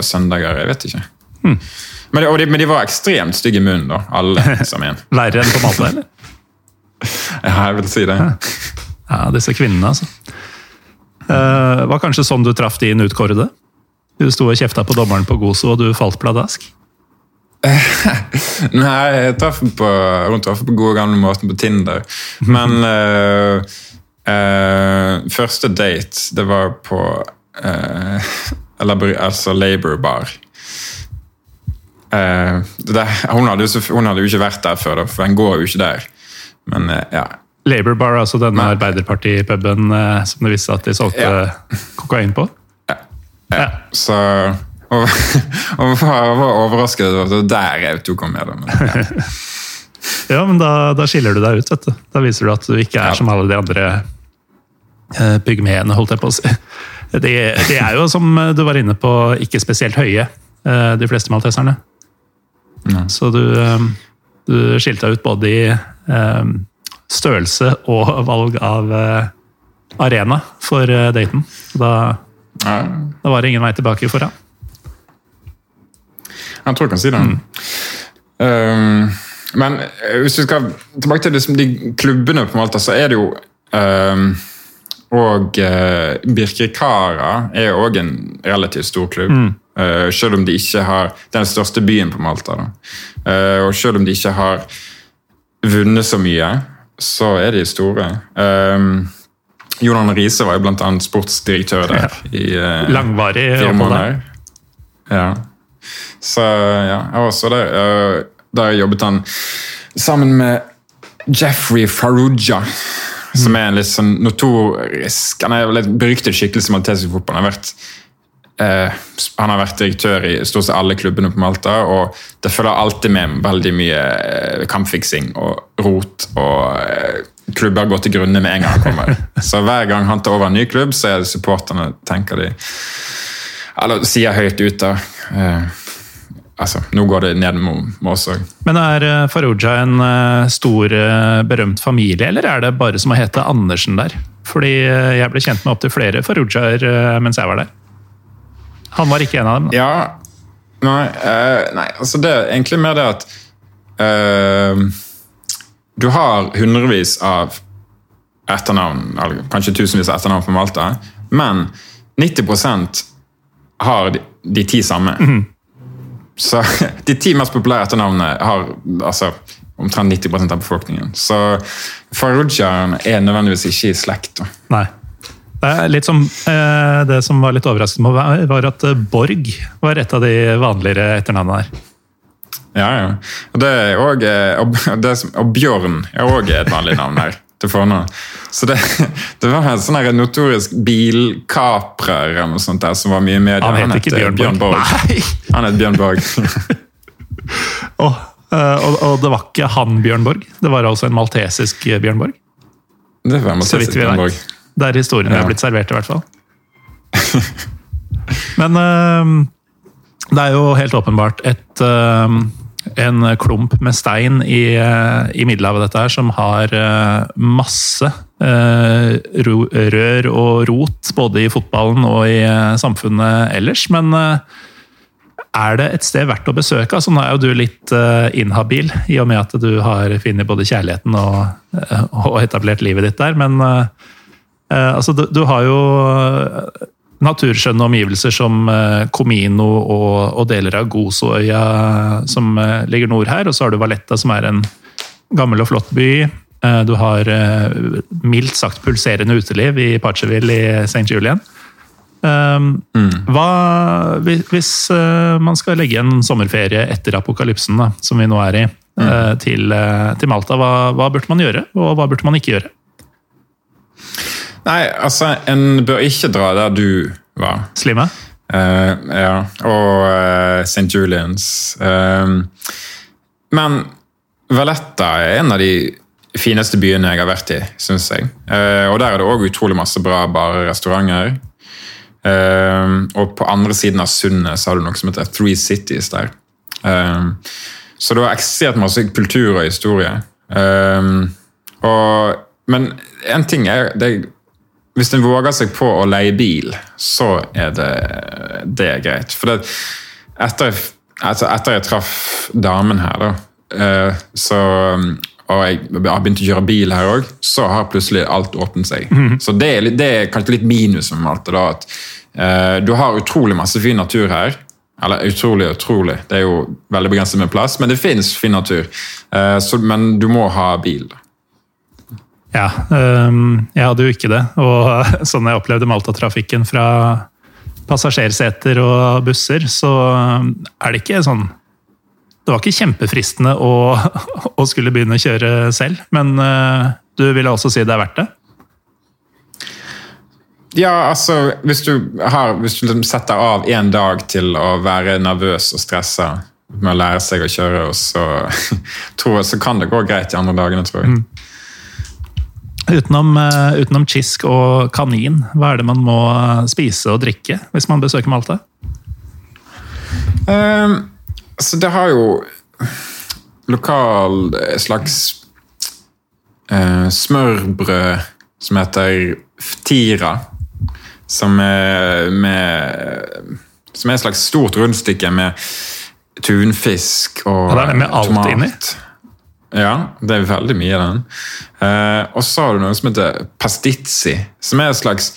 søndager. Jeg vet ikke. Hmm. Men, de, men de var ekstremt stygge i munnen, da. Alle som en. Verre enn på Malta, eller? Ja, jeg vil si det. Ja, disse kvinnene, altså. Uh, var kanskje sånn du traff din utkårede? Du sto og kjefta på dommeren på Gozo, og du falt pladask? Nei, jeg traff den på, hun traff på gode gamle måten på Tinder. Men uh, uh, første date, det var på uh, labor, altså Labour Bar. Der, hun, hadde jo, hun hadde jo ikke vært der før, for den går jo ikke der. Men ja. Labour Bar, altså denne Arbeiderparti-puben eh, som det viste at de solgte Ja. kokain på? Ja. ja. Så og, og var, var overrasket over at der tok henne med. Ja. Ja, men da, da skiller du deg ut, vet du. Da viser du at du ikke er Ja. som alle de andre eh, pygmeene, holdt jeg på å si. De, de er jo, som du var inne på, ikke spesielt høye, eh, de fleste malteserne. Nei. Så du, eh, du skilte deg ut både i eh, størrelse og valg av eh, arena for eh, daten. Da, da var det ingen vei tilbake for ham. jeg tror jeg kan si det. Um, men eh, hvis vi skal tilbake til liksom, de klubbene på Malta, så er det jo um, Og uh, Birkirkara er òg en relativt stor klubb. Eh, selv om de ikke har den største byen på Malta. Eh, og selv om de ikke har vunnet så mye, så er de store. Um, Jonan Riise var jo annet sportsdirektør der i uh, Langvarig fire måneder. Ja. Så ja, jeg var også der. Uh, der jobbet han sammen med Jeffrey Faruja. som er en litt sånn notorisk Han er en litt beryktet skikkelse i maltesisk fotball. Han har vært Eh, han har vært direktør i stort sett alle klubbene på Malta, og det følger alltid med veldig mye eh, kampfiksing og rot. og eh, Klubber går til grunne med en gang han kommer. Så hver gang han tar over en ny klubb, så er det supporterne tenker de Eller sier høyt ut, da. Altså, nå går det ned med oss òg. Men er Faruja en stor, berømt familie, eller er det bare som å hete Andersen der? Fordi jeg ble kjent med opptil flere Farrugiaer eh, mens jeg var der. Han var ikke en av dem. Ja Nei, uh, nei altså det er egentlig mer det at uh, Du har hundrevis av etternavn, eller kanskje tusenvis av etternavn på Malta, men 90% har de, de ti samme. Så de ti mest populære etternavnene har altså, omtrent 90% av befolkningen. Så Farrugian er nødvendigvis ikke i slekt. da. Nei. Det er litt som, eh, det som var litt overraskende, med var at eh, Borg var et av de vanligere etternavnene her. Ja, ja. Og, eh, og, som, og Bjørn er òg et vanlig navn her. til fornavn. Så det, det var en sånn notorisk bilkaprer eller noe sånt der, som var mye i media. Han het ikke eh, Bjørn Borg. Nei! Han het Bjørn Borg. Eh, og, og det var ikke han Bjørn Borg, det var altså en maltesisk Bjørn Borg. Det var vidt vi Bjørn Borg. Vet. Der historien Ja. har blitt servert, i hvert fall. Men eh, det er jo helt åpenbart et, eh, en klump med stein i, eh, i Middelhavet, dette her, som har masse rør og rot, både i fotballen og i samfunnet ellers. Men er det et sted verdt å besøke? Altså, nå er jo du litt inhabil, i og med at du har funnet både kjærligheten og, og etablert livet ditt der. Men altså, du, du har jo eh, naturskjønne omgivelser som eh, Comino og, og deler av Gozoøya som eh, ligger nord her. Og så har du Valletta, som er en gammel og flott by. Eh, Du har eh, mildt sagt pulserende uteliv i Parcheville i St. Julian. Um, hva, hvis eh, man skal legge en sommerferie etter apokalypsen, da, som vi nå er i, eh, til, uh, til Malta, hva, hva burde man gjøre, og hva burde man ikke gjøre? Nei, altså, en bør ikke dra der du var. Slime? Uh, ja, og uh, St. Julians. Uh, men Valletta er en av de fineste byene jeg har vært i, syns jeg. Eh, og der er det òg utrolig masse bra barer og restauranter. Eh, og på andre siden av sundet så har du noe som heter Three Cities der. Eh, så det har eksistert masse kultur og historie. Eh, og, men en ting er det, Hvis en våger seg på å leie bil, så er det, det er greit. For det, etter, altså etter jeg traff damen her, da, eh, så, og jeg har begynt å kjøre bil her òg, så har plutselig alt åpnet seg. Så det er, det er kanskje litt minus med alt det da, at eh, Du har utrolig masse fin natur her. Eller utrolig utrolig, det er jo veldig begrenset med plass, men det finnes fin natur. Eh, så, men du må ha bil. da. Ja, um, jeg hadde jo ikke det. Og sånn jeg opplevde Malta-trafikken fra passasjerseter og busser, så er det ikke sånn Det var ikke kjempefristende å, å skulle begynne å kjøre selv, men uh, du ville også si det er verdt det? Ja, altså, hvis du, har, hvis du liksom setter av en dag til å være nervøs og stressa med å lære seg å kjøre, og så, tror jeg, så kan det gå greit de andre dagene, tror jeg. Utenom, øh, utenom chisk og kanin, hva er det man må spise og drikke hvis man besøker Malta? Um, så det har jo lokal eh, slags uh, smørbrød som heter ftira, som er med som er et slags stort rundstykke med tunfisk og Ja, det er med alt tomat. inni. Ja, det er veldig mye av den. Eh, og så har du noe som heter pastizzi, som er et slags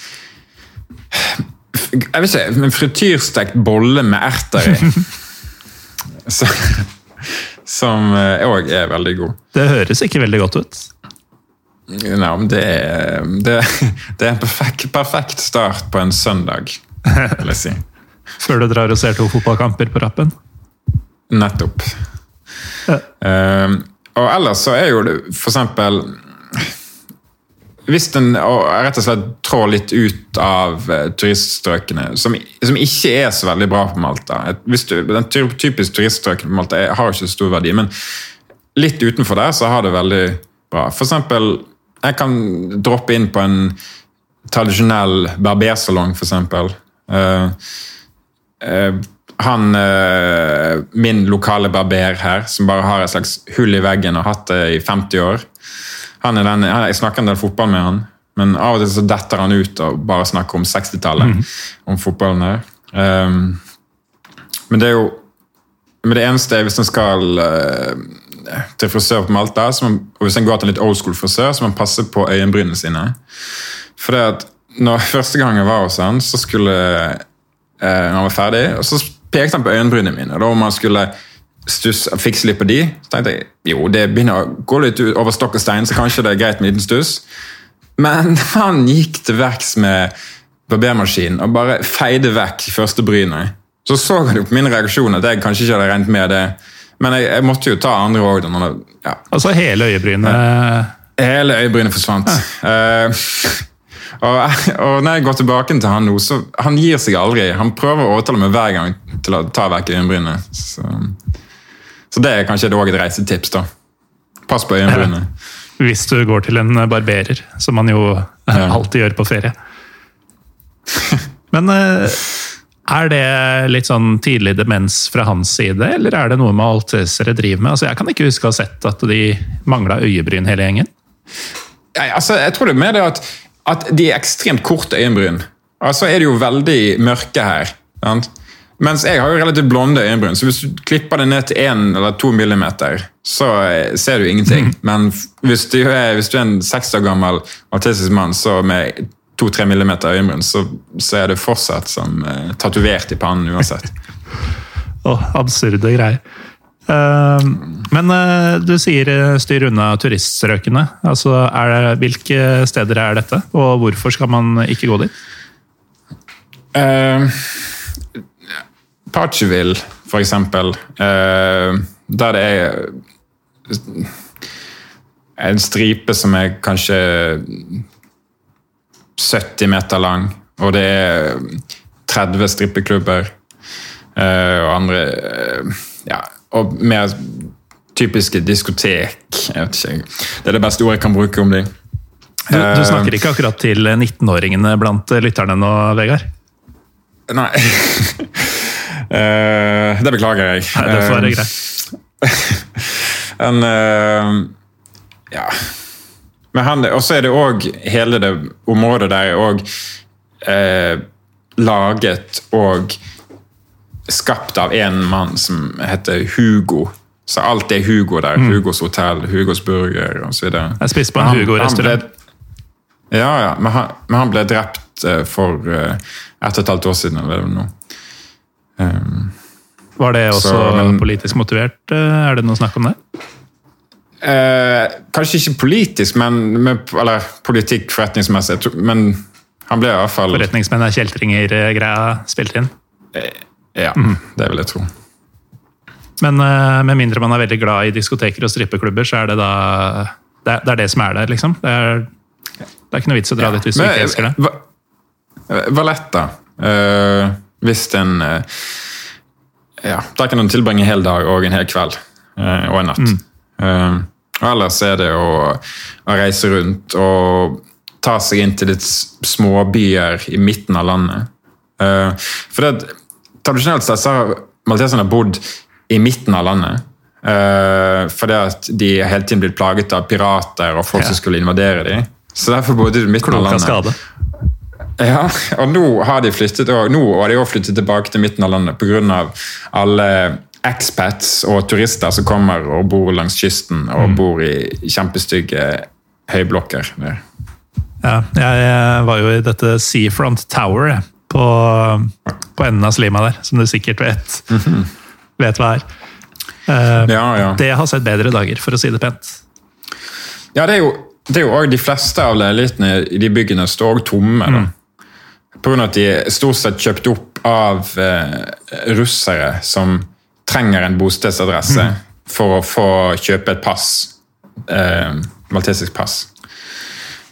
jeg vet ikke, en frityrstekt bolle med erter i. Så- som òg er veldig god. Det høres ikke veldig godt ut. Ja, men det er, det, det er en perfekt, perfekt start på en søndag, vil jeg si. Før du drar og ser to fotballkamper på rappen? Nettopp. Ja. Eh, og ellers så er jo det eksempel Hvis en rett og slett trår litt ut av eh, turiststrøkene, som, som ikke er så veldig bra på Malta hvis du, Den typiske typisk turiststrøkene på Malta har ikke stor verdi, men litt utenfor der så har det veldig bra. Eksempel, jeg kan droppe inn på en tradisjonell barbersalong, for eksempel. Eh, eh, han, eh, min lokale barber her, som bare har et slags hull i veggen og har hatt det i 50 år. Han er den, jeg snakker en del fotball med han, men av og til så detter han ut og bare snakker om 60-tallet. Om fotballen der. Um, men det er jo men det eneste er hvis en skal uh, til frisør på Malta, så man, og hvis en går til en litt old school frisør, så må en passe på øyenbrynene sine. For det at når Første gang jeg var hos han, så skulle uh, når han var ferdig, og så pekte han på øyenbrynene mine. Da om man skulle stuss, fikse litt på de, så tenkte jeg jo, det begynner å gå litt over stokk og stein, så kanskje det er greit med en liten stuss. Men han gikk til verks med barbermaskinen og bare feide vekk første brynet. Så så han jo på min reaksjon at jeg kanskje ikke hadde regnet med det. Men jeg, jeg måtte jo ta andre òg. Ja. Altså hele øyebrynet Hele øyebrynet forsvant. Eh, og, og når jeg går tilbake til han nå, så han gir seg aldri. Han prøver å overtale meg hver gang til å ta vekk øyenbrynene. Så, så det er kanskje også et reisetips. da. Pass på øyenbrynet. Hvis du går til en barberer, som man jo alltid gjør på ferie. Men eh, er det litt sånn tidlig demens fra hans side, eller er det noe maltesere driver med? Altså, jeg kan ikke huske å ha sett at de mangla øyebryn hele gjengen. Nei, altså, jeg tror det er mer det at, at de er ekstremt korte øyenbryn. Altså er de jo veldig mørke her. Sant? Mens jeg har jo relativt blonde øyenbryn, så hvis du klipper det ned til 1 eller 2 millimeter, så eh, ser du ingenting. Men hvis du er, hvis du er en seks år gammel autistisk mann så med 2-3 millimeter øyenbryn, så, så er det fortsatt som uh, tatovert i pannen uansett. Åh, absurde greier. Eh, men eh, du sier eh, styr unna turiststrøkene. Altså, det, hvilke steder er dette, og hvorfor skal man ikke gå dit? Uh, Parcheville, for eksempel. Uh, der det er en stripe som er kanskje 70 meter lang, og det er 30 strippeklubber uh, og andre Ja, og mer typiske diskotek. Jeg vet ikke. Det er det beste ordet jeg kan bruke om dem. Du, du snakker ikke akkurat til 19-åringene blant lytterne nå, Vegard? Nei. Eh, det beklager jeg. Nei, det får være Eh, greit. En, eh, ja. Men han, og så er det òg hele det området der er òg eh, laget og skapt av en mann som heter Hugo. Så alt er Hugo der. Hugos hotell, Hugos burger osv. Jeg spiste på en Hugo-restaurant. Ja, ja, men han, men han ble drept eh, for eh, ett og et halvt år siden. eller noe. Um, Var det også Så, men- politisk motivert? eh, Er det noe snakk om det? Eh, kanskje ikke politisk, men med, eller politikk forretningsmessig. Men han ble i hvert fall Forretningsmenn er kjeltringer-greia spilt inn. Ja, det vil jeg tro. Men eh, med mindre man er veldig glad i diskoteker og strippeklubber, så er det da Det er det, er det som er der, liksom. Det er, det er ikke noe vits å dra dit hvis du ikke elsker det. Va- eh, Valletta. Uh, hvis en uh, Ja, der kan en tilbringe en hel dag og en hel kveld. Uh, og en natt. Eh, og ellers er det å, å reise rundt og ta seg inn til litt småbyer i midten av landet. Eh, for det, tradisjonelt sett så har malteserne bodd i midten av landet. Uh, fordi at de hele tiden blitt plaget av pirater og folk Ja. som skulle invadere dem. Så derfor bodde de i midten av Klok av landet. skade. Ja, og nå har de flyttet og nå har de også flyttet tilbake til midten av landet pga. alle expats og turister som kommer og bor langs kysten og bor i kjempestygge høyblokker. Ja, jeg var jo i dette Seafront Tower på, på enden av Slima der, som du sikkert vet, vet hva er. Uh, Ja, ja. Det har sett bedre dager, for å si det pent. ja, det er jo det er jo også de fleste av leilighetene i de byggene står tomme. Mm. Av at de er stort sett kjøpt opp av eh, russere som trenger en bostedsadresse for å få kjøpe et pass. Eh, maltesisk pass.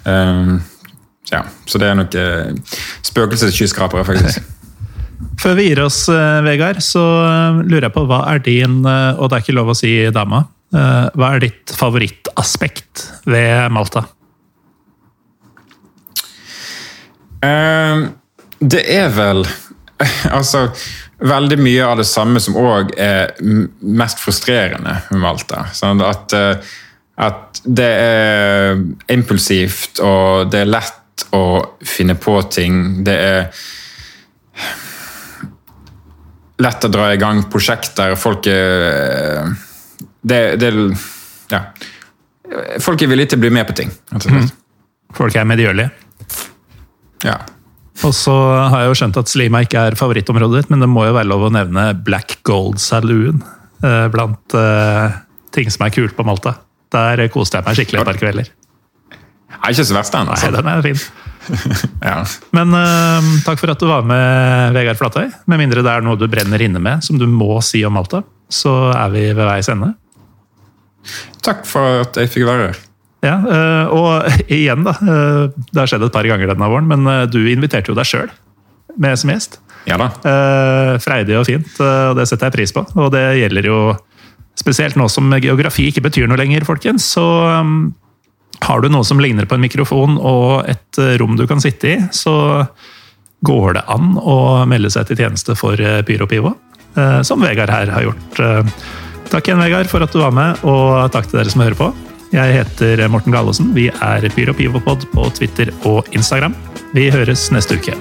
Eh, ja, så det er nok eh, spøkelsesskyskrapere, faktisk. Før vi gir oss, eh, Vegard, så eh, lurer jeg på hva er din, og det er ikke lov å si dama, eh, hva er ditt favorittaspekt ved Malta? Eh, det er vel Altså veldig mye av det samme som òg er mest frustrerende med Malta. Sånn at, at det er impulsivt, og det er lett å finne på ting. Det er lett å dra i gang prosjekter. Folk er det, det, ja. Folk er villige til å bli med på ting. rett. Folk er medgjørlige. Ja. Og så har jeg jo skjønt at Slima ikke er favorittområdet ditt, men det må jo være lov å nevne Black Gold Saloon eh, blant eh, ting som er kult på Malta. Der koste jeg meg skikkelig et par kvelder. Er ikke så verst, den. Nei, Altså. den er fin. Ja. Men uh, takk for at du var med, Vegard Flatøy. Med mindre det er noe du brenner inne med som du må si om Malta, så er vi ved veis ende. Takk for at jeg fikk være her. Ja, uh, og igjen, da. Uh, Det har skjedd et par ganger denne våren, men eh, du inviterte jo deg sjøl med som gjest. Ja da. Freidig og fint, og det setter jeg pris på. Og det gjelder jo spesielt nå som geografi ikke betyr noe lenger, folkens. Så um, har du noe som ligner på en mikrofon og et eh, rom du kan sitte i, så går det an å melde seg til tjeneste for PyroPivo, Pyro Pivo, eh, som Vegard her har gjort. Eh, Takk igjen, Vegard, for at du var med, og takk til dere som hører på. Jeg heter Morten Gallosen. Vi er Pyro Pivopod på Twitter og Instagram. Vi høres neste uke.